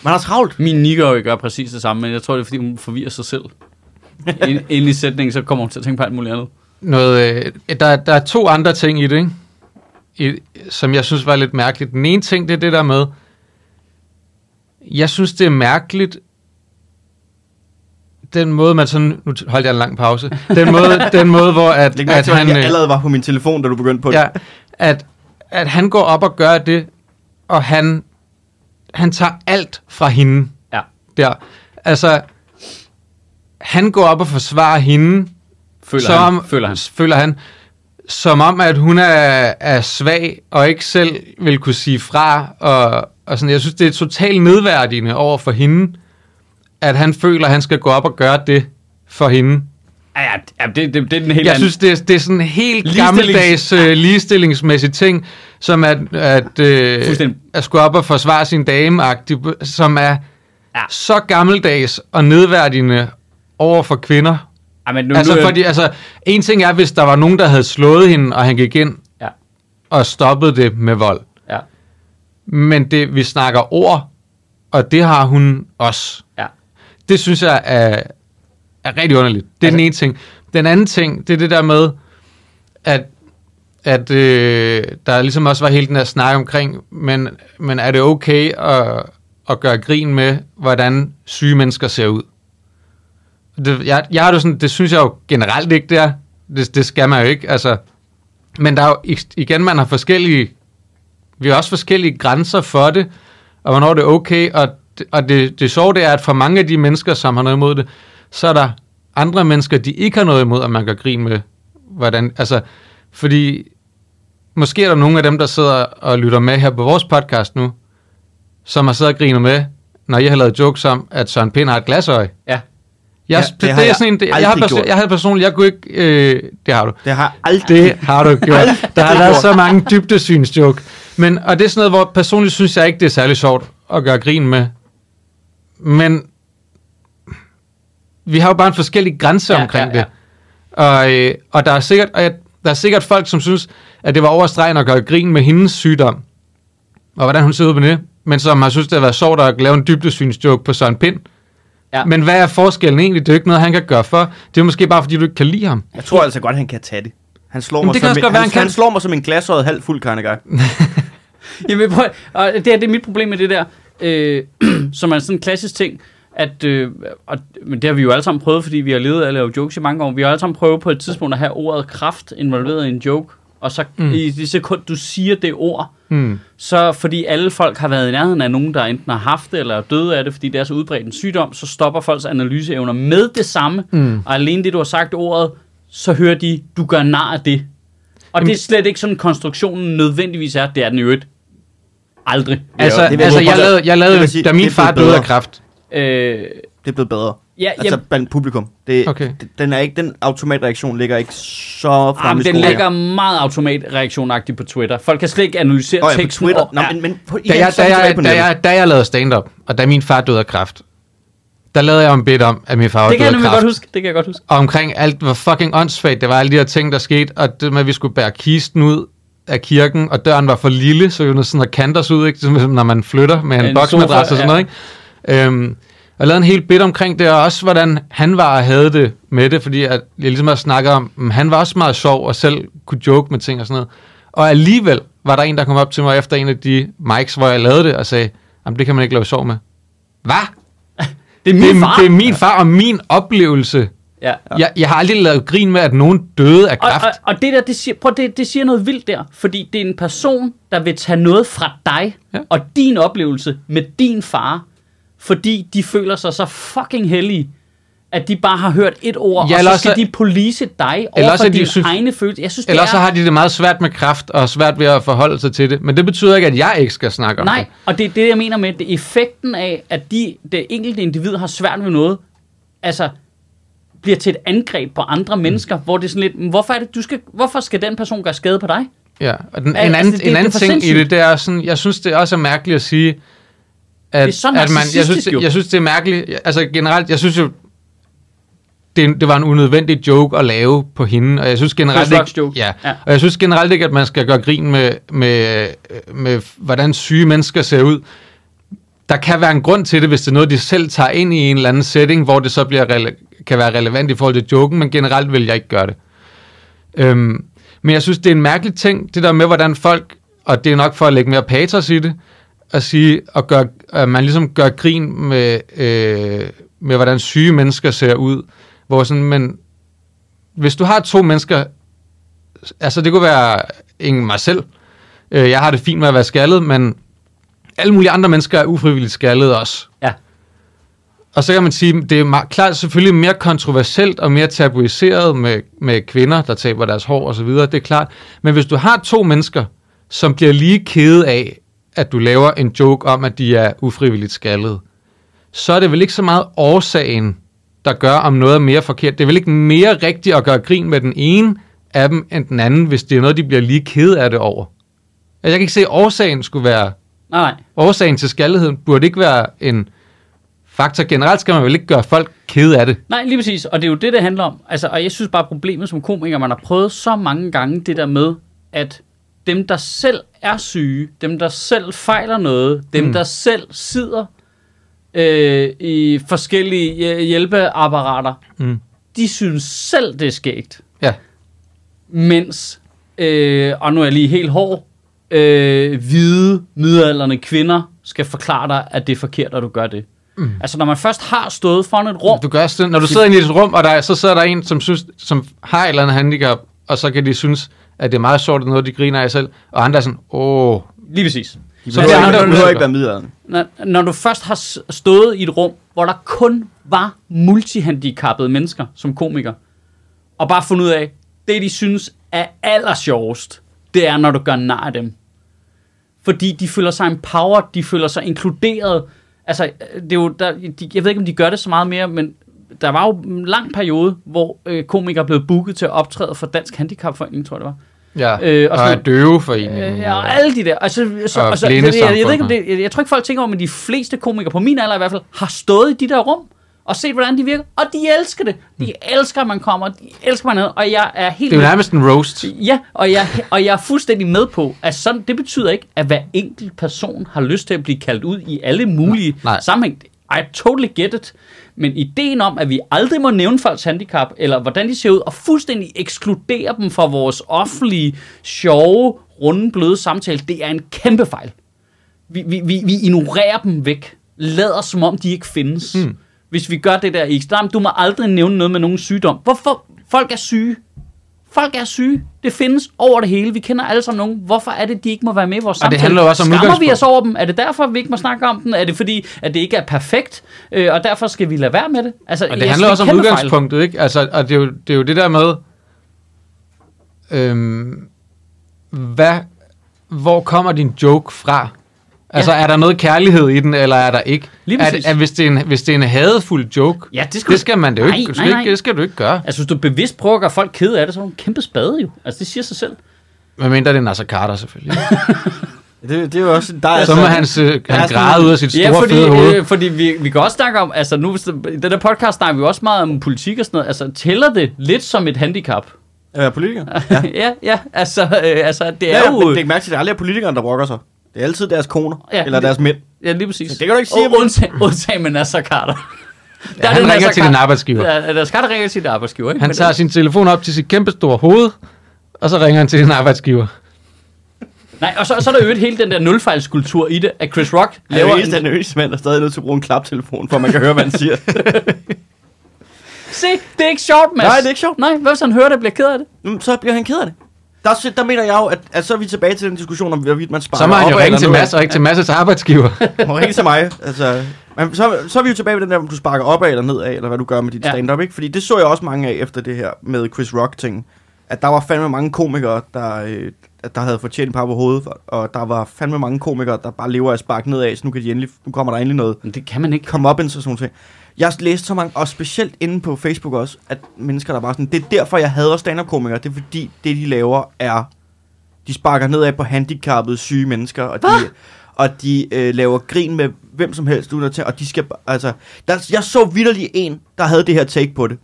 Man har travlt. Min nikker gør præcis det samme, men jeg tror, det er, fordi hun forvirrer sig selv. Ind, ind i sætningen, så kommer hun til at tænke på alt muligt andet. Noget, øh, der, der er to andre ting i det, ikke? Som jeg synes var lidt mærkeligt. Den ene ting, det er det der med, jeg synes, det er mærkeligt, den måde, man sådan... Nu holdt jeg en lang pause. Den måde, den måde hvor at, Læg at til, han... jeg øh, allerede var på min telefon, da du begyndte på det. ja, at, at han går op og gør det, og han, han tager alt fra hende Ja. der. Altså, han går op og forsvarer hende, Føler, som, han, føler han. føler han, som om, at hun er, er svag, og ikke selv vil kunne sige fra, og, og sådan, jeg synes, det er totalt nedværdigende over for hende, at han føler, at han skal gå op og gøre det for hende. Ja, ja, det, det, det er den helt Jeg anden. synes, det er, det er sådan en helt Ligestillings- gammeldags øh, ligestillingsmæssig ting, som at, at, Fuldstændig. at skulle op og forsvare sin dame som er ja. så gammeldags og nedværdigende over for kvinder. Ja, men nu, altså, nu, fordi, altså, en ting er, hvis der var nogen, der havde slået hende, og han gik ind Ja, og stoppede det med vold. ja. Men det, vi snakker ord, og det har hun også. Ja. Det synes jeg er, er rigtig underligt. Det er altså, den ene ting. Den anden ting, det er det der med, at, at øh, der ligesom også var hele den her snak omkring, men, men er det okay at, at gøre grin med, hvordan syge mennesker ser ud? Det, jeg, jeg har det sådan, det synes jeg jo generelt ikke, det er. Det, det skal man jo ikke, altså. Men der er jo, igen, man har forskellige, vi har også forskellige grænser for det, og hvornår det er okay, og, og det, det sjove det er, at for mange af de mennesker, som har noget imod det, så er der andre mennesker, de ikke har noget imod, at man gør grin med, hvordan, altså, fordi måske er der nogle af dem, der sidder og lytter med her på vores podcast nu, som har siddet og grinet med, når jeg har lavet jokes om, at Søren Pind har et glasøje. Ja. Jeg, Ja, det, det det, er sådan en, det, jeg, har gjort. jeg havde personligt, jeg kunne ikke, øh, det har du. Det har aldrig. Det har du gjort. Der har været så mange dybdesynsjoke. Men, og det er sådan noget, hvor personligt synes jeg ikke, det er særlig sjovt at gøre grin med. Men vi har jo bare en forskellig grænse Ja, omkring ja, ja. det. Og, øh, og der er sikkert, og jeg, der er sikkert folk, som synes, at det var overstregen at gøre grin med hendes sygdom. Og hvordan hun ser ud med det. Men som har synes, det har været sjovt at lave en dybdesynsjoke på Søren Pind. Ja. Men hvad er forskellen egentlig? Det er jo ikke noget, han kan gøre for. Det er måske bare, fordi du ikke kan lide ham. Jeg tror altså godt, han kan tage det. Han slår, Jamen, mig det som, en, godt være, han, han kan. han slår mig som en glasøjet halv fuld kind of guy. Jamen, prøv, og det, her, det er mit problem med det der, øh, som er sådan en klassisk ting, at, øh, og, men det har vi jo alle sammen prøvet, fordi vi har levet af at lave jokes i mange år. Vi har alle sammen prøvet på et tidspunkt at have ordet kraft involveret i en joke, og så Mm. mm. i det sekund, du siger det ord, Hmm. så fordi alle folk har været i nærheden af nogen, der enten har haft det eller er døde af det, fordi det er så udbredt en sygdom, så stopper folks analyseevner med det samme. Mm. Og alene det, du har sagt ordet, så hører de, du gør nar af det. Og Jamen- det er slet ikke sådan, konstruktionen nødvendigvis er. Det er den i øvrigt. Aldrig. Altså, det vil altså jeg lavede, jeg Det lavede sige, da det min far døde af kræft. Øh, Det er blevet bedre. Ja, Altså ja, blandt publikum. Det, Okay. den, er ikke, den automatreaktion ligger ikke så fremme Jamen, i den ligger meget automatreaktionagtigt på Twitter. Folk kan slet ikke analysere Nå, ja, på teksten. Twitter. og- Nå, ja. men, men på, Da jeg, da, jeg, på da, jeg, da jeg lavede stand-up, og da min far døde af kræft, der lavede jeg om bedt om, at min far var det kan jeg af nemlig kræft. godt huske. Det kan jeg godt huske. Og omkring alt, hvor fucking åndssvagt det var, alle de her ting, der skete, og det med, at vi skulle bære kisten ud af kirken, og døren var for lille, så vi var sådan at kante os ud, ikke? Som når man flytter med en, En boksmadras og sådan noget. Ikke? Øhm, og lavede en helt bit omkring det, og også hvordan han var og havde det med det, fordi at jeg ligesom har snakket om, mm, han var også meget sjov og selv kunne joke med ting og sådan noget. Og alligevel var der en, der kom op til mig efter en af de mics, hvor jeg lavede det, og sagde, jamen det kan man ikke lave sjov med. Hvad? Det er min det, far. det er min far og min oplevelse. Ja. Jeg, jeg har aldrig lavet grin med, at nogen døde af Og, kræft. og, og det der, det siger, prøv, det, det siger noget vildt der, fordi det er en person, der vil tage noget fra dig, ja. og din oplevelse med din far, fordi de føler sig så fucking heldige, at de bare har hørt et ord, Ja, og eller så skal også- de police dig eller over for dine synes- egne følelser. Jeg synes, det Ellers er... så har de det meget svært med kræft, og svært ved at forholde sig til det. Men det betyder ikke, at jeg ikke skal snakke om Nej, det. og det er det, jeg mener med, det effekten af, at de, det enkelte individ har svært ved noget, altså bliver til et angreb på andre Mm. mennesker, hvor det er sådan lidt, "Men hvorfor, er det, du skal, hvorfor skal den person gøre skade på dig? Ja, og den, en altså, anden, det- en det anden for ting i sindssygt. det, det er sådan, jeg synes, det også er mærkeligt at sige, at, Det er så at man, jeg synes, jo. jeg synes, det er mærkeligt, altså generelt, jeg synes jo, det, det var en unødvendig joke at lave på hende, og jeg synes generelt ikke, joke. ja, Ja. og jeg synes generelt ikke, at man skal gøre grin med, med, med, hvordan syge mennesker ser ud. Der kan være en grund til det, hvis det er noget, de selv tager ind i en eller anden setting, hvor det så bliver rele- kan være relevant i forhold til joken, men generelt vil jeg ikke gøre det. Øhm, men jeg synes, det er en mærkelig ting, det der med, hvordan folk, og det er nok for at lægge mere patos i det, at sige, at, gøre, at man ligesom gør grin med, øh, med, hvordan syge mennesker ser ud. Hvor sådan, men hvis du har to mennesker, altså det kunne være ingen mig selv, øh, jeg har det fint med at være skaldet, men alle mulige andre mennesker er ufrivilligt skaldet også. Ja. Og så kan man sige, det er klart selvfølgelig mere kontroversielt og mere tabuiseret med, med kvinder, der taber deres hår osv., det er klart. Men hvis du har to mennesker, som bliver lige kede af, at du laver en joke om, at de er ufrivilligt skaldet, så er det vel ikke så meget årsagen, der gør, om noget er mere forkert. Det er vel ikke mere rigtigt at gøre grin med den ene af dem, end den anden, hvis det er noget, de bliver lige kede af det over. Altså, Jeg kan ikke se, at årsagen skulle være Nej, årsagen til skaldigheden burde ikke være en faktor. Generelt skal man vel ikke gøre folk kede af det. Nej, lige præcis. Og det er jo det, det handler om. Altså, og jeg synes bare, problemet som komiker, man har prøvet så mange gange det der med, at dem, der selv er syge, dem, der selv fejler noget, dem, Mm. der selv sidder øh, i forskellige hj- hjælpeapparater, Mm. de synes selv, det er skægt. Ja. Mens, øh, og nu er jeg lige helt hård, øh, hvide, midalderne kvinder skal forklare dig, at det er forkert, at du gør det. Mm. Altså, når man først har stået foran et rum, Du gør sådan, når du sidder inde i et rum, og der, er- så sidder der en, som, synes, som har et eller andet handicap, og så kan de synes, at det er meget sjovt, at noget, de griner af selv, og andre er sådan, åh, lige præcis. De Så det er ikke, andre, du ikke være middelalderen. Når, når du først har stået i et rum, hvor der kun var multihandicappede mennesker som komiker, og bare fundet ud af, det de synes er allersjovest, det er, når du gør nar af dem. Fordi de føler sig empowered, de føler sig inkluderet. Altså, det er jo, der, de, jeg ved ikke, om de gør det så meget mere, men der var jo en lang periode, hvor øh, komikere blev booket til at optræde for Dansk Handicapforening, tror jeg det var. ja, Øh, og og, sådan- og døveforeningen. Øh, ja, og alle de der. Altså, så, Og altså, det, jeg, jeg, ved ikke, om det, jeg, jeg tror ikke, folk tænker over, men de fleste komikere, på min alder i hvert fald, har stået i de der rum og set, hvordan de virker. Og de elsker det. De elsker, at man kommer. De elsker, man er Og jeg er helt... Det er jo nærmest en roast. Ja, og jeg, og jeg er fuldstændig med på, at sådan, det betyder ikke, at hver enkelt person har lyst til at blive kaldt ud i alle mulige Nej. sammenhæng. I totally get it. Men ideen om, at vi aldrig må nævne folks handicap, eller hvordan de ser ud, og fuldstændig ekskludere dem fra vores offentlige, sjove, runde, bløde samtale, det er en kæmpe fejl. Vi, vi, vi, vi ignorerer dem væk. Lader som om, de ikke findes. Mm. Hvis vi gør det der i Islam, du må aldrig nævne noget med nogen sygdom. Hvorfor? Folk er syge. Folk er syge. Det findes over det hele. Vi kender alle sammen nogen. Hvorfor er det, de ikke må være med i vores Og det samtale? handler også om Skammer vi os over dem? Er det derfor, vi ikke må snakke om den? Er det fordi, at det ikke er perfekt, øh, og derfor skal vi lade være med det? Altså, Og det jeg handler også om fejl. udgangspunktet, ikke? Altså, og det er, jo, det er jo det der med, øhm, hvad, hvor kommer din joke fra? Altså, Ja. er der noget kærlighed i den, eller er der ikke? Lige er, præcis. det- er, hvis, det er en, hvis det er en hadefuld joke, Ja, det skal, det skal man det jo Nej, ikke, nej, nej. ikke, det skal du ikke gøre. Altså, hvis du bevidst prøver at gøre folk kede af det, så er du en kæmpe spade jo. Altså, det siger sig selv. Hvad mindre det er Nasser Carter, selvfølgelig. Det, det er jo også... Der er så må altså- han, øh, græde ud af sit store, Ja, fordi, fede hoved. øh, fordi vi, vi kan også snakke om, altså nu, det- i den der podcast snakker vi også meget om politik og sådan noget. Altså, tæller det lidt som et handicap? At være politiker. Ja. ja, ja, altså, øh, altså det er Ja, jo... men læg mærke til, at det er aldrig politikerne, der brokker sig. Det er altid deres koner, Ja, eller det- deres mænd. Ja, lige præcis. Det kan du ikke sige, Og undtagen, undtagen med Nasser Carter. Ja, han den ringer til din arbejdsgiver. Ja, Nasser Carter ringer til din arbejdsgiver, ikke? Han tager sin telefon op til sit kæmpe store hoved, og så ringer han til din arbejdsgiver. Nej, og så, så er der øvrigt hele den der nulfejlskultur i det, at Chris Rock Han er laver jo eneste, en... eneste mand, der stadig nødt til at bruge en klaptelefon, for man kan høre, hvad han siger. Se, det er ikke sjovt, Mads. Nej, det er ikke sjovt. Nej, hvad hvis han hører det bliver ked af det? Mm, så bliver han ked af det. Der, er- der mener jeg jo, at, at så er vi tilbage til den diskussion om, hvorvidt man sparer Så må han jo ringe til. Mads, og ikke til Mads' arbejdsgiver. Må ringe til mig. Altså, men så, så er vi jo tilbage ved den der, om du sparker opad eller nedad, eller hvad du gør med dit Ja. stand-up, ikke? Fordi det så jeg også mange af efter det her med Chris Rock-ting. At der var fandme mange komikere, der, øh, der havde fortjent par på hovedet, og der var fandme mange komikere, der bare lever af spark nedad, så nu, kan de endelig, nu kommer der endelig noget Men det kan man ikke. komme op en sådan nogle ting. Jeg har læst så mange, og specielt inde på Facebook også, at mennesker, der bare sådan, det er derfor, jeg hader stand-up-komikere, det er fordi, det de laver er, de sparker nedad på handicappede, syge mennesker, og de, og de øh, laver grin med hvem som helst, uden at tage, og de skal, altså, der, jeg så vidderlig en, der havde det her take på det,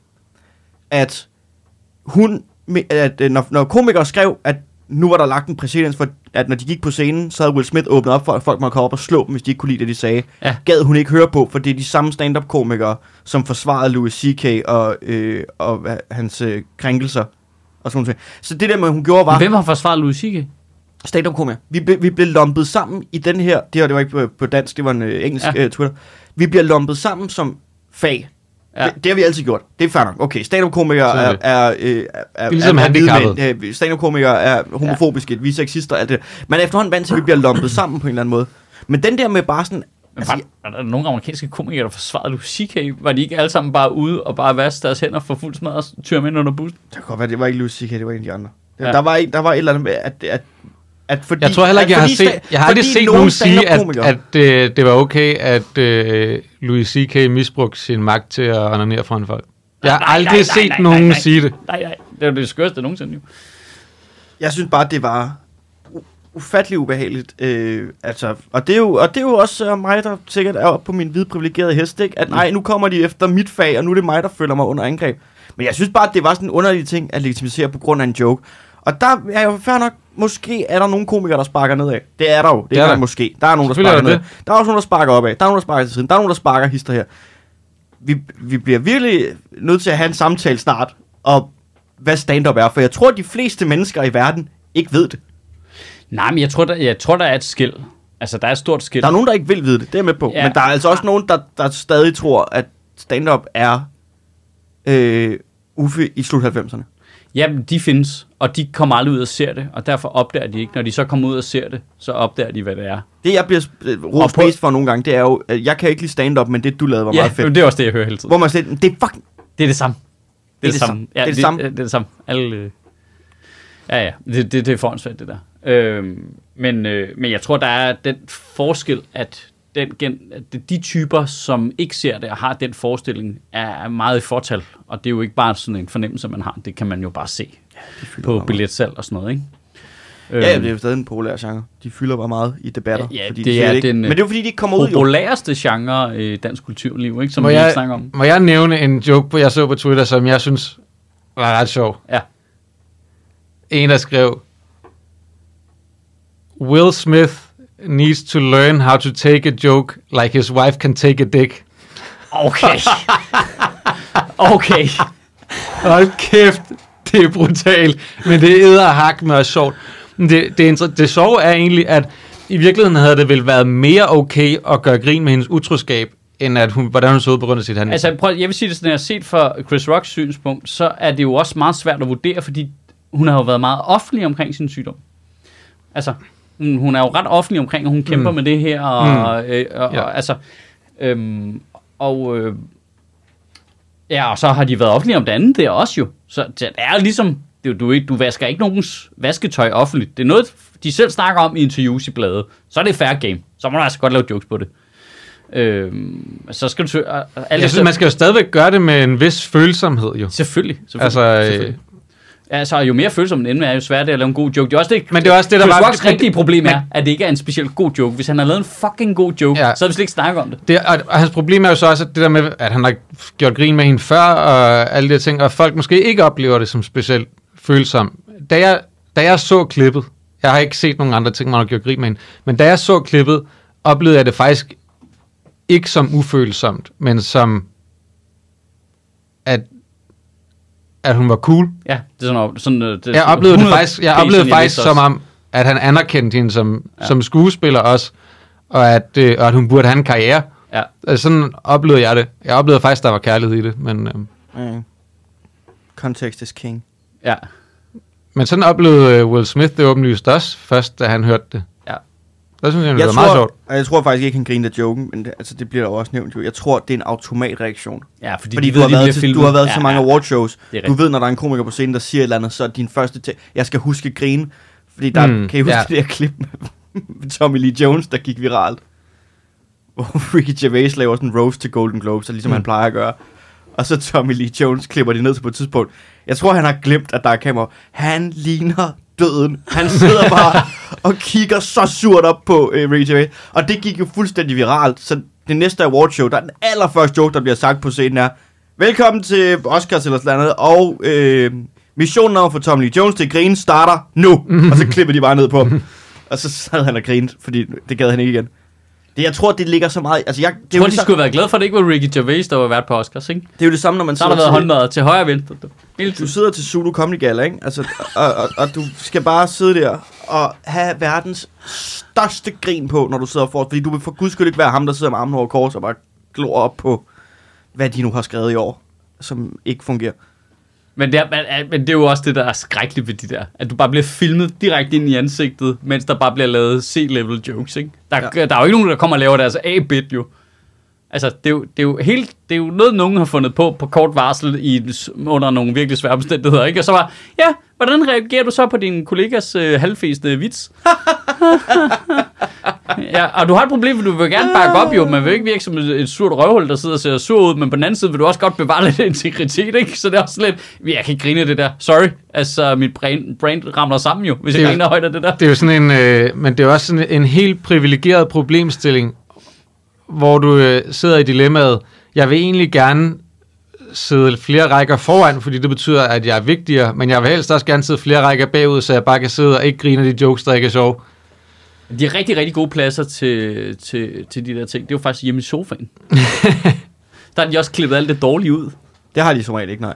at hun, at øh, når, når komikere skrev, at nu var der lagt en præcedens for, at når de gik på scenen, så havde Will Smith åbnet op for, at folk måtte komme op og slå dem, hvis de ikke kunne lide det, de sagde. Ja. Gad hun ikke høre på, for det er de samme stand-up-komikere, som forsvarede Louis C.K. og, øh, og hans øh, krænkelser. Og sådan noget. Så det der med, hun gjorde, var Hvem har forsvaret Louis C.K.? stand-up-komikere. Vi, ble, vi blev lumpet sammen i den her, det her det var ikke på, på dansk, det var en øh, engelsk Ja. ja. øh, Twitter. Vi bliver lumpet sammen som fag. Ja. Det, det har vi altid gjort. Det er fair nok. Okay, stand-up-komikere er, Selvfølgelig. er, øh, er, er, ligesom er, er mænd. Øh, Stand-up-komikere er homofobiske, ja. vi er sexister, alt det. Man er efterhånden vant til, at vi bliver lumpet sammen på en eller anden måde. Men den der med bare sådan... Men Altså, var, var der nogle amerikanske komikere, der forsvarede Louis C.K.? Var de ikke alle sammen bare ude og bare vaske deres hænder for fuld smadret og tyre ind under bussen? det kan godt være, det var ikke Louis C.K., det var en af de andre. Ja. Der, var, en- der var et eller andet med, at, at, at fordi, Jeg tror heller ikke, jeg har, set, jeg har aldrig set nogle nogen sige, at, at øh, det var okay, at øh, Louis C.K. misbrugte sin magt til at onanere foran folk. Jeg har Nej, nej, aldrig nej, set nej, nogen nej, nej. sige det. Nej, nej. Det er jo det skørste nogensinde jo. Jeg synes bare, det var ufattelig ubehageligt. Øh, altså, og, det er jo, og det er jo også øh, mig, der sikkert er oppe på min hvide privilegerede hest, ikke? At nej, nu kommer de efter mit fag, og nu er det mig, der føler mig under angreb. Men jeg synes bare, at det var sådan en underlig ting at legitimisere på grund af en joke. Og der er jo fair nok, måske er der nogle komikere, der sparker nedad. Det er der jo. Det, Det er er der der. måske. Der er nogen, der sparker er nedad. der er også nogen, der sparker opad. Der er nogen, der sparker til siden. Der er nogen, der sparker hister her. Vi, vi bliver virkelig nødt til at have en samtale snart om, hvad stand-up er. For jeg tror, at de fleste mennesker i verden ikke ved det. Nej, men jeg tror, der, jeg tror, der er et skil. Altså, der er et stort skil. Der er nogen, der ikke vil vide det. Det er jeg med på. Ja. Ja. Men der er altså også nogen, der, der stadig tror, at stand-up er øh, Uffe i slut 90'erne. Jamen, de findes, og de kommer aldrig ud og ser det, og derfor opdager de ikke. Når de så kommer ud og ser det, så opdager de, hvad det er. Det, jeg bliver øh, rost på- mest for nogle gange, det er jo, at jeg kan ikke lide stand-up, men det, du lavede, var Ja, meget fedt. det er også det, jeg hører hele tiden. Hvor man siger, det er fucking... Det er det samme. Det er det, samme. Ja, Det er det samme. Det, det er det samme. Alle, øh, ja, ja. Det, det, det er forhåndsvært, det der. Øhm, men, øh, men jeg tror, der er den forskel, at, den gen, de typer, som ikke ser det og har den forestilling, er er meget i fortal. Og det er jo ikke bare sådan en fornemmelse, man har. Det kan man jo bare se på billetsalg og sådan noget, ikke? Ja, ja, det er jo stadig en populær genre. De fylder bare meget i debatter. Ja, ja, fordi det de er ikke. den, Men det er jo fordi, de ikke kommer ud populæreste genre i dansk kulturliv, ikke? Som Må vi jeg, snakker om. må jeg nævne en joke, på, jeg så på Twitter, som jeg synes var ret sjov? Ja. En, der skrev, Will Smith needs to learn how to take a joke like his wife can take a dick. Okay. okay. Hold kæft, det er brutalt, men det er hak med og sjovt. Det, det, det sjove er egentlig, at i virkeligheden havde det vel været mere okay at gøre grin med hendes utroskab, end at hun, hvordan hun så ud på grund af sit handicap. Altså, prøv, jeg vil sige det sådan, at set fra Chris Rocks synspunkt, så er det jo også meget svært at vurdere, fordi hun har jo været meget offentlig omkring sin sygdom. Altså, hun, hun er jo ret offentlig omkring, at hun kæmper Mm. med det her, og, mm. øh, og, Ja. og altså, øhm, og, øh, ja, og så har de været offentlige om det andet der også jo. Så det er ligesom, det, er du, ikke, du vasker ikke nogens vasketøj offentligt. Det er noget, de selv snakker om i interviews i bladet. Så er det fair game. Så må du altså godt lave jokes på det. Øhm, så skal du... og alt jeg synes, man skal jo stadigvæk gøre det med en vis følsomhed, jo. Selvfølgelig. selvfølgelig Altså, øh, selvfølgelig. Altså, jo mere følsom en ende er, jo sværere det er at lave en god joke. Det er også det, Men det er også det, der Chris var- Rocks rigtige problem er, at det ikke er en specielt god joke. Hvis han har lavet en fucking god joke, Ja. så havde vi slet ikke snakket om det. Det, og, og hans problem er jo så også, at det der med, at han har gjort grin med hende før, og alle de ting, og folk måske ikke oplever det som specielt følsomt. Da jeg, da jeg så klippet, jeg har ikke set nogen andre ting, man har gjort grin med hende, men da jeg så klippet, oplevede jeg det faktisk ikke som ufølsomt, men som, at, at hun var cool. Ja, det er sådan, sådan øh, det, Jeg oplevede det 100 faktisk, jeg oplevede faktisk som om, at han anerkendte hende som, Ja. som skuespiller også, og at, øh, og at hun burde have en karriere. Ja. Altså, sådan oplevede jeg det. Jeg oplevede faktisk, at der var kærlighed i det, men, øh, Mm. Context is king. Ja. men sådan oplevede øh, Will Smith det åbenlyst også, først da han hørte det. Der synes jeg, det Jeg var meget tror, sjovt. og jeg tror faktisk ikke, han griner af joken, men det, altså, det bliver jo også nævnt jo. Jeg tror, det er en automatreaktion. Ja, fordi, Fordi de du har, ved, de været til, du har været ja, til mange ja. awardshows. Det er Du ved, når der er en komiker på scenen, der siger et eller andet, så er din første ting, jeg skal huske at grine. Fordi der, Mm, kan I huske ja. det der klip med, med Tommy Lee Jones, der gik viralt? Hvor Ricky Gervais laver sådan en roast til Golden Globes, ligesom mm. han plejer at gøre. Og så Tommy Lee Jones klipper det ned til på et tidspunkt. Jeg tror, han har glemt, at der er kamera. Han ligner døden. Han sidder bare og kigger så surt op på øh, Ricky Gervais. Og det gik jo fuldstændig viralt. Så det næste awardshow, der er den allerførste joke, der bliver sagt på scenen er, Velkommen til Oscars eller sådan noget, og øh, missionen at få Tommy Lee Jones til at grine starter nu. og så klipper de bare ned på ham. Og så sad han og grinede, fordi det gad han ikke igen. Det, jeg tror, det ligger så meget... Altså, jeg, det, Jeg tror, de samme, skulle været glade for, at det ikke var Ricky Gervais, der var vært på Oscars, ikke? det er jo det samme, når man Så har der været håndmad til højre og venstre. du. Sidder til Zulu Comedy Gala, ikke? Altså, og, og, og, du skal bare sidde der og have verdens største grin på, når du sidder for. Fordi du vil for guds skyld ikke være ham, der sidder med armen over kors og bare glor op på, hvad de nu har skrevet i år, som ikke fungerer. Men det, er, men, men det er jo også det, der er skrækkeligt ved de der. At du bare bliver filmet direkte ind i ansigtet, mens der bare bliver lavet C-level jokes, ikke? Der. Ja. der er jo ikke nogen, der kommer og laver deres A-bit, jo. Altså, det er jo, det er jo, helt, det er jo noget, nogen har fundet på på kort varsel i, under nogle virkelig svære omstændigheder, ikke? Og så var, ja, hvordan reagerer du så på din kollegas øh, halvfæsende vits? ja, og du har et problem, for du vil gerne bakke op, jo. Man vil ikke virke som et, et surt røvhul, der sidder og ser sur ud, men på den anden side vil du også godt bevare lidt integritet, ikke? Så det er også lidt, jeg kan ikke grine det der. Sorry, altså mit brain, brain ramler sammen jo, hvis Det jeg er- griner højt af det der. Det er jo sådan en, øh, men det er også sådan en helt privilegeret problemstilling, hvor du øh, sidder i dilemmaet, jeg vil egentlig gerne sidde flere rækker foran, fordi det betyder, at jeg er vigtigere, men jeg vil helst også gerne sidde flere rækker bagud, så jeg bare kan sidde og ikke grine de jokes, der ikke er sjove. De er rigtig, rigtig gode pladser til, til, til de der ting. Det er jo faktisk hjemme i sofaen. der har de også klippet alt det dårlige ud. Det har de som regel ikke, nej.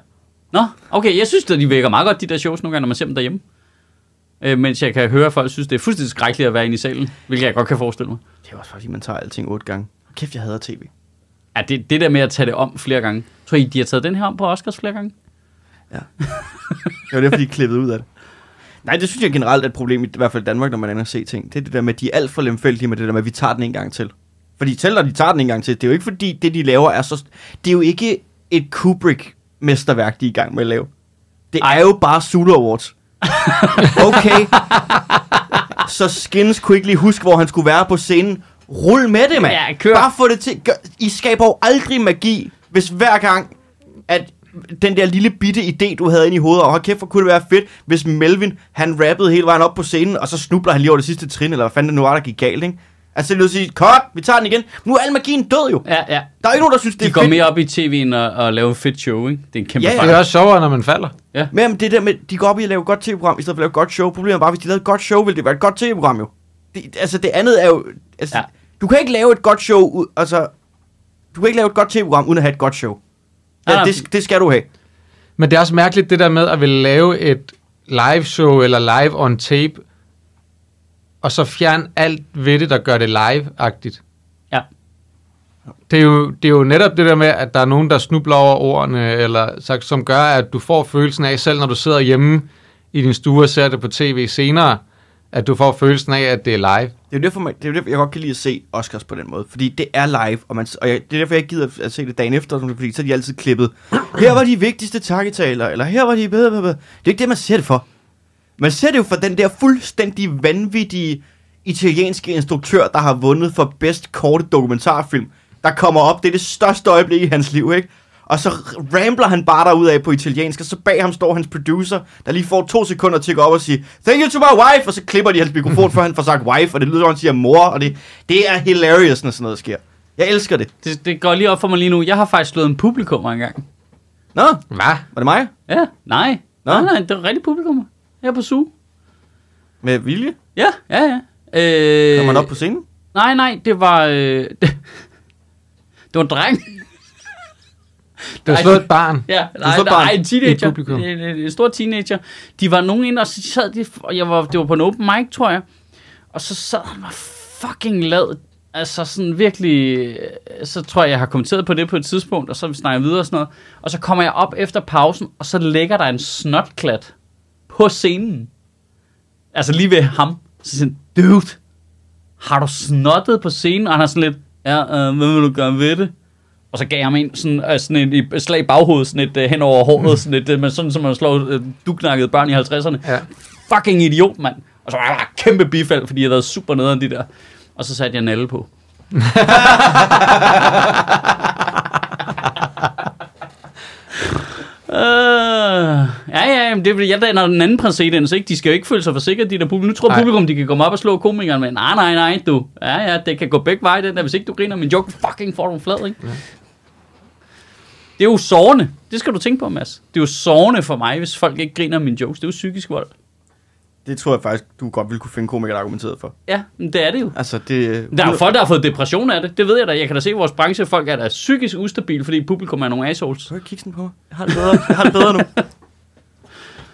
Nå, okay, jeg synes, at de vækker meget godt, de der shows nogle gange, når man ser dem derhjemme. Øh, mens jeg kan høre, at folk synes, det er fuldstændig skrækkeligt at være inde i salen, hvilket jeg godt kan forestille mig. Det er også fordi, man tager alting otte gange. Kæft, jeg hader tv. Ja, det, det der med at tage det om flere gange. Tror I, de har taget den her om på Oscars flere gange? Det var derfor, de er klippet ud af det. Nej, det synes jeg generelt er et problem, i hvert fald i Danmark, når man ender se ting. Det er det der med, at de er alt for lemfældige med det der med, at vi tager den en gang til. Fordi selv når de tager den en gang til, det er jo ikke fordi, det de laver er så... Det er jo ikke et Kubrick-mesterværk, de er i gang med at lave. Det er jo bare Zulu Awards. Okay. så Skins kunne ikke lige huske, hvor han skulle være på scenen. Rul med det, mand. Ja, kør. Bare få det til. I skaber jo aldrig magi, hvis hver gang, at den der lille bitte idé, du havde inde i hovedet, og hold kæft, hvor kunne det være fedt, hvis Melvin, han rappede hele vejen op på scenen, og så snubler han lige over det sidste trin, eller hvad fanden det nu var, der gik galt, ikke? Altså, det vil sige, cut, vi tager den igen. Nu er al magien død jo. Ja, ja. Der er ikke nogen, der synes, det De er går fedt. mere op i tv'en og, og laver et fedt show, ikke? Det er en kæmpe Ja, ja. fejl. Det er også sjovere, når man falder. Ja. Men jamen, det der med, de går op i at lave et godt tv-program, i stedet for at lave et godt show. Problemet er bare, hvis de lavede et godt show, ville det være et godt tv-program jo. Det, altså, det andet er jo... Altså, Ja. ja. Du kan ikke lave et godt show, ud- altså... Du kan ikke lave et godt tv-program, uden at have et godt show. Ja, det, det skal du have. Men det er også mærkeligt, det der med at ville lave et live show eller live on tape, og så fjerne alt ved det, der gør det live-agtigt. Ja. Det er, jo, det er jo netop det der med, at der er nogen, der snubler over ordene, eller så, som gør, at du får følelsen af, selv når du sidder hjemme i din stue og ser det på tv senere, at du får følelsen af, at det er live. Det er jo derfor, man, det er derfor, jeg godt kan lide at se Oscars på den måde. Fordi det er live, og, man, og jeg, det er derfor, jeg ikke gider at se det dagen efter, fordi så er de altid klippet. Her var de vigtigste takketaler, eller her var de bedre, bedre, bedre. Det er ikke det, man ser det for. Man ser det jo for den der fuldstændig vanvittige italienske instruktør, der har vundet for bedst korte dokumentarfilm, der kommer op. Det er det største øjeblik i hans liv, ikke? Og så rambler han bare derud af på italiensk, og så bag ham står hans producer, der lige får to sekunder til at gå op og sige, thank you to my wife, og så klipper de hans mikrofon, før han får sagt wife, og det lyder, som han siger mor, og det, det er hilarious, når sådan noget sker. Jeg elsker det. Det, det går lige op for mig lige nu. Jeg har faktisk slået en publikum engang. Nå, Hvad? var det mig? Ja, nej. Nå. Nej, nej, det var rigtig publikum. Her på SU. Med vilje? Ja, ja, ja. Øh, Kommer man op på scenen? Nej, nej, det var... Øh, det, det var en dreng. Det var slået et barn. Ja, nej, nej, bare en teenager. En, en, en stor teenager. De var nogen inde, og så sad de, og jeg var, det var på en open mic, tror jeg. Og så sad han var fucking lad. Altså sådan virkelig, øh, så tror jeg, jeg har kommenteret på det på et tidspunkt, og så snakker vi videre og sådan noget. Og så kommer jeg op efter pausen, og så ligger der en snotklat på scenen. Altså lige ved ham. Så siger han, dude, har du snottet på scenen? Og han er sådan lidt, ja, øh, hvad vil du gøre ved det? Og så gav jeg ham en, sådan, øh, sådan et, et slag i baghovedet, sådan et øh, hen over håret, sådan et, øh, men sådan som man slår øh, duknakkede børn i 50'erne. Ja. Fucking idiot, mand. Og så var der kæmpe bifald, fordi jeg havde super nederen de der. Og så satte jeg nalle på. Uh, ja, ja, men det er fordi, jeg danner den anden præcedens, ikke? De skal jo ikke føle sig forsikret, de der publikum. Nu tror Nej. publikum, de kan komme op og slå komikeren med, nej, nej, nej, du. Ja, ja, det kan gå begge veje, den der. Hvis ikke du griner min joke, fucking får du en flad, ikke? Det er jo sårende. Det skal du tænke på, Mads. Det er jo sårende for mig, hvis folk ikke griner min jokes. Det er jo psykisk vold. Det tror jeg faktisk, du godt ville kunne finde komikere, der argumenteret for. Ja, men det er det jo. Altså, det... Der er jo folk, der har fået depression af det. Det ved jeg da. Jeg kan da se, at vores branche folk er da psykisk ustabile, fordi publikum er nogle assholes. Så kigge sådan på mig. Jeg har det bedre, jeg har det bedre nu.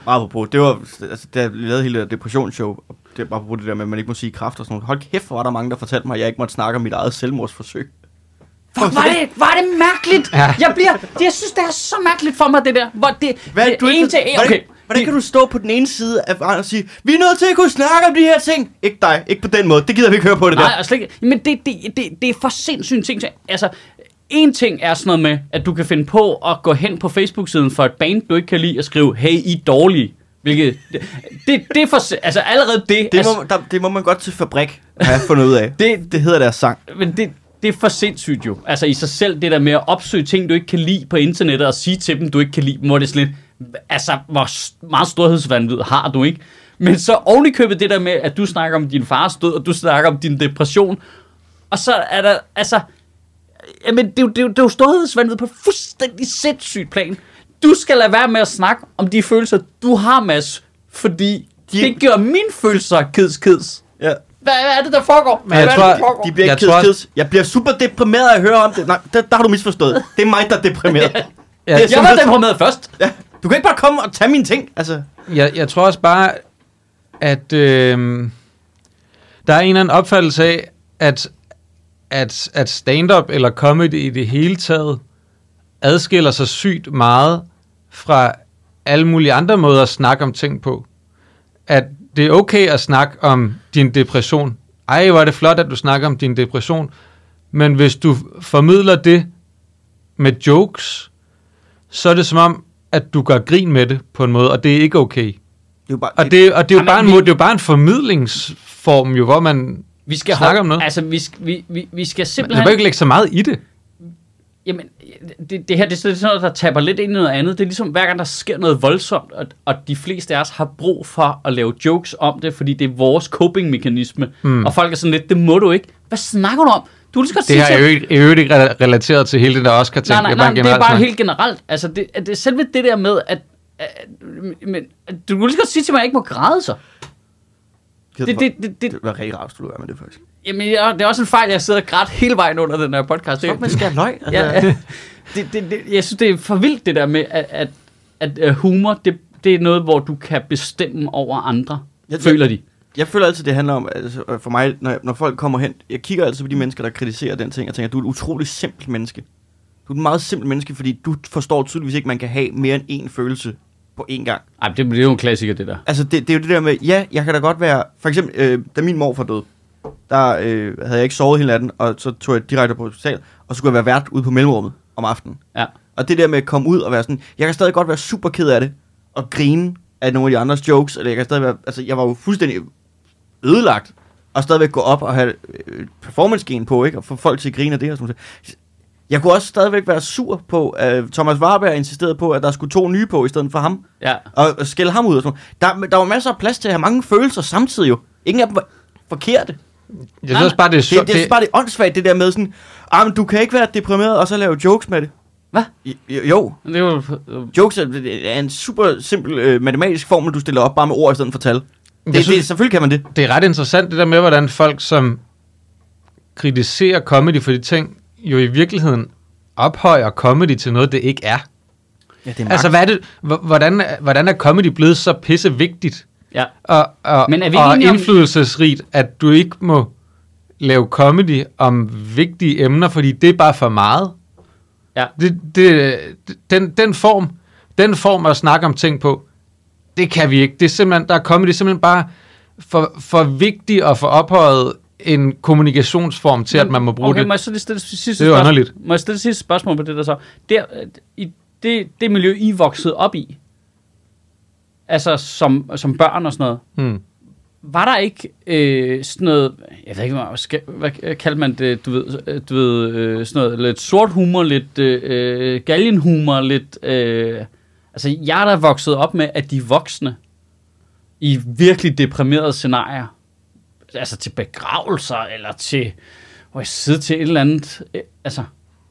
Meget på det var, altså, da jeg lavede hele depressionsshow, det var på det der med, at man ikke må sige kraft og sådan noget. Hold kæft, hvor var der mange, der fortalte mig, at jeg ikke måtte snakke om mit eget selvmordsforsøg. Fuck, var det, var det mærkeligt? Ja. Jeg bliver, jeg synes, det er så mærkeligt for mig, det der. Hvor det, Hvad, det du en ikke, til, hvordan, okay. hvordan kan du stå på den ene side af vejen og sige, vi er nødt til at kunne snakke om de her ting? Ikke dig, ikke på den måde. Det gider vi ikke høre på det Nej, der. altså slet ikke. Men det, det, det, det er for sindssygt en ting. til- Altså, en ting er sådan noget med, at du kan finde på at gå hen på Facebook-siden for et band, du ikke kan lide, og skrive, hey, I er dårlige. Hvilket, det, det, det er for, altså allerede det, Det altså, må, der, det må man godt til fabrik have fundet ud af. det, det hedder deres sang. men det, det er for sindssygt jo. Altså i sig selv, det der med at opsøge ting, du ikke kan lide på internettet, og sige til dem, du ikke kan lide dem, hvor det er sådan lidt, altså hvor meget storhedsvandvid har du ikke? Men så oven i købet det der med, at du snakker om din fars død, og du snakker om din depression, og så er der, altså, Jamen, det det er jo, det er jo storhedsvandet på fuldstændig sindssygt plan. Du skal lade være med at snakke om de følelser, du har, Mads, fordi de... det gør mine følelser kids kids. Ja. Hvad, hvad er det, der foregår? Men jeg hvad tror- er det, der foregår? De bliver Jeg ikke tror kids, kids. Jeg bliver super deprimeret af at høre om det. Nej, der, der har du misforstået. Det er mig, der er deprimeret. Ja, Det er Jeg var deprimeret først. Ja. Du kan ikke bare komme og tage mine ting. Altså, jeg, jeg tror også bare, at øh, der er en eller anden opfattelse af, at, at, at stand-up eller comedy i det hele taget adskiller sig sygt meget fra alle mulige andre måder at snakke om ting på. At det er okay at snakke om din depression. Ej, hvor er det flot, at du snakker om din depression. Men hvis du formidler det med jokes, så er det som om, at du gør grin med det på en måde, og det er ikke okay. det er jo bare... Og det, og det, er, jo bare en, vi- måde- det er jo bare en formidlingsform, jo, hvor man... Vi skal Snakke holde, om noget. Altså, vi, skal- vi, vi, vi skal Man simpelthen... kan ikke lægge så meget i det. Jamen, det, det her det er sådan noget, der taber lidt ind i noget andet. Det er ligesom, hver gang der sker noget voldsomt, og, og de fleste af os har brug for at lave jokes om det, fordi det er vores coping-mekanisme. Mm. Og folk er sådan lidt, det må du ikke. Hvad snakker du om? Du vil godt Det her er jo ikke, er jo ikke re- relateret til hele det der Oscar-ting. Nej, nej, er nej, en det er bare helt generelt. Altså, det, det er selve det der med, at, at, men, at du vil lige godt sige til mig, at jeg ikke må græde så. det, Det, det, det, det, det var rigtig rart, du med det faktisk. Jamen, jeg, det er også en fejl, jeg sidder og grædt hele vejen under den her podcast. Stop med skære løg. Altså. ja. Det, det, det, jeg synes, det er for vildt det der med, at, at, at øh, humor, det, det er noget, hvor du kan bestemme over andre, Jeg- føler de. Jeg føler altid, det handler om, altså, øh, for mig, når, når folk kommer hen, jeg kigger altid på de mennesker, der kritiserer den ting, og tænker, du er et utroligt simpelt menneske. Du er et meget simpelt menneske, fordi du forstår tydeligvis ikke, man kan have mere end én følelse på én gang. Ej, det, det er jo en klassiker, det der. Altså, det, det er jo det der med, ja, jeg kan da godt være... For eksempel, øh, da min mor død, der øh, havde jeg ikke sovet hele natten, og så tog jeg direkte på hospital, og så skulle jeg være vært ude på mellemrummet om aftenen. Ja. Og det der med at komme ud og være sådan, jeg kan stadig godt være super ked af det, og grine af nogle af de andres jokes, eller jeg kan stadig være, altså jeg var jo fuldstændig ødelagt, og stadigvæk gå op og have øh, performance på, ikke? Og få folk til at grine af det og sådan noget. Jeg kunne også stadigvæk være sur på, at Thomas Warberg insisterede på, at der skulle to nye på, i stedet for ham Ja. og, og skælde ham ud og sådan noget. Der, der var masser af plads til at have mange følelser samtidig jo. Ingen af dem var forkerte. Jeg synes også bare, det er Det, sjovt. det, det er bare det er åndssvagt, det der med sådan, ah, men du kan ikke være deprimeret og så lave jokes med det. Hvad? Jo. Det er jo, jokes er, det er en super simpel øh, matematisk formel, du stiller op bare med ord i stedet for tal. Det, det, synes- selvfølgelig kan man det. det er ret interessant, det der med, hvordan folk, som kritiserer comedy for de ting, jo i virkeligheden ophøjer comedy til noget, det ikke er. Ja, det er Altså, hvad er det, hvordan, er- hvordan er comedy blevet så pisse vigtigt ja. og, og, Men er vi og om- indflydelsesrigt, at du ikke må lave comedy om vigtige emner, fordi det er bare for meget? Ja. Det, det, den, den, form, den form at snakke om ting på, det kan vi ikke. Det er simpelthen, der er comedy simpelthen bare for, for vigtig og for ophøjet en kommunikationsform til, at man må bruge okay, det. må jeg så lige stille sidste Det er underligt. Må jeg stille sidste spørgsmål på det der så? Der, i det, det miljø, I voksede op i, altså som, som børn og sådan noget, Hmm. var der ikke øh, sådan noget, jeg ved ikke, hvad, skal, hvad kalder man det, du ved, øh, du ved øh, sådan noget, lidt sort humor, lidt øh, galgenhumor, lidt, øh, altså jeg er der vokset op med, at de voksne i virkelig deprimerede scenarier, altså til begravelser, eller til, hvor jeg sidder til et eller andet, øh, altså,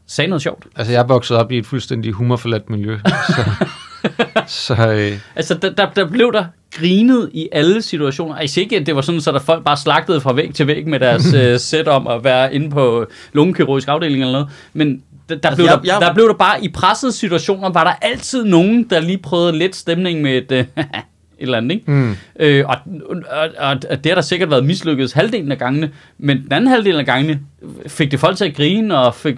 sagde noget sjovt. Altså, jeg er vokset op i et fuldstændig humorforladt miljø. Så, så øh, Altså, der, der, der blev der grinet i alle situationer. Altså ikke, at det var sådan, så der folk bare slagtede fra væg til væg med deres øh, sæt om at være inde på lungekirurgisk afdeling eller noget. Men der, der, Altså, blev jeg- der, jeg- der blev der bare i pressede situationer, var der altid nogen, der lige prøvede lidt stemning med et, øh, et eller andet, ikke? mm. Øh, og, og, og, og det har der sikkert været mislykket halvdelen af gangene, men den anden halvdel af gangene fik det folk til at grine, og fik,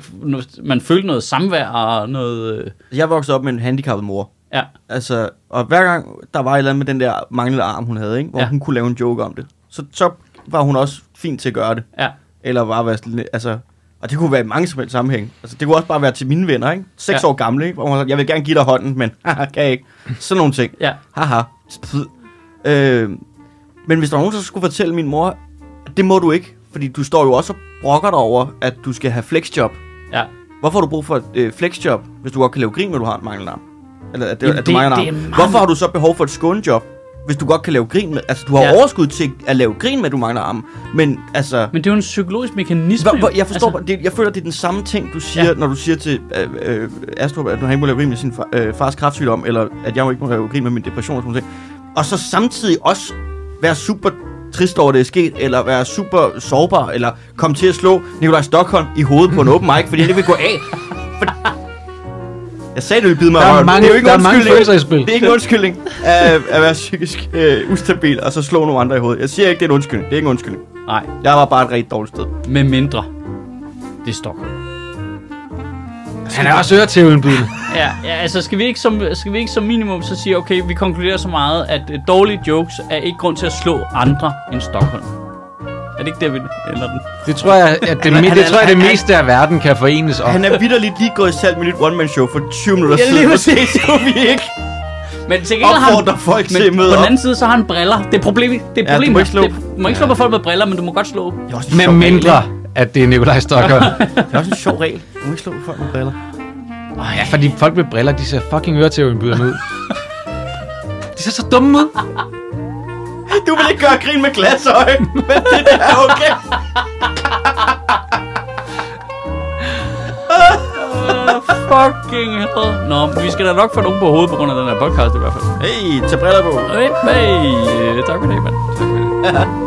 man følte noget samvær og noget... Øh, Jeg voksede op med en handicappet mor. Ja, Altså, og hver gang der var et eller andet med den der manglende arm, hun havde, ikke? hvor Ja. hun kunne lave en joke om det, så, så var hun også fint til at gøre det. ja, Eller bare være sådan, altså, og det kunne være i mange som helst sammenhæng. Altså, det kunne også bare være til mine venner, ikke? Seks Ja. år gamle, ikke? Hvor hun sagde, jeg vil gerne give dig hånden, men haha, kan jeg ikke. Sådan nogle ting. ja. Haha. Øh, men hvis der var nogen, der skulle fortælle min mor, det må du ikke, fordi du står jo også og brokker dig over, at du skal have flexjob. ja. Hvorfor har du brug for et øh, flexjob, hvis du godt kan lave grin, når du har en manglende arm? Eller at, det, Jamen, at du det- mangler en det er meget- Hvorfor har du så behov for et skånejob, hvis du godt kan lave grin med. Altså, du har Ja. overskud til at lave grin med, at du mangler arme. Men altså... Men det er jo en psykologisk mekanisme. Hvor, jeg forstår, altså, det, jeg føler, det er den samme ting, du siger, Ja. når du siger til øh, øh, Astrup, at han ikke må lave grin med sin far, øh, fars kræftsygdom, eller at jeg jo ikke må lave grin med min depression og sådan noget. Og så samtidig også være super trist over, det er sket, eller være super sårbar, eller komme til at slå Nikolaj Stockholm i hovedet på en open mic, fordi han ikke vil gå af. For... Jeg sagde, det ville bide mig Der i er røven. mange- det er jo ikke der en er mange undskyldning. følelser i spil. Det er ikke en undskyldning at, at være psykisk øh, ustabil, og så slå nogle andre i hovedet. Jeg siger ikke, det er en undskyldning. Det er ikke en undskyldning. Nej, Jeg var bare et rigtig dårligt sted. med mindre. Det er Stockholm. Han er også øretævindbydende. Ja, ja, altså skal vi, ikke som, skal vi ikke som minimum så sige, okay, vi konkluderer så meget, at uh, dårlige jokes er ikke grund til at slå andre end Stockholm. Er det ikke der, vi ender den? Det tror jeg, at det, Han er- det, tror jeg, det han meste af verden kan forenes om. Han er vidderligt lige gået i salg med nyt one-man-show for 20 minutter Ja, lige siden. præcis. Det skulle vi ikke Men til gengæld har opfordre folk til at men møde på den anden side, så har han briller. Det er problemet. Det er Ja, du problemet. må ikke slå. Det, du må ikke slå på folk med briller, men du må godt slå. Med sjov regel, mindre, at det er Nikolaj ikke? Det er også en sjov regel. Du må ikke slå på folk med briller. ja, fordi folk med briller, de ser fucking øretævindbydende ud. De ser så dumme ud. Du vil ikke gøre grin med glasøje, men det der er okay. Fucking hell. Nå, vi skal da nok få nogen på hovedet på grund af den her podcast i hvert fald. Hey, tag briller på. Hey, hey. Tak for det, mand. Tak for det.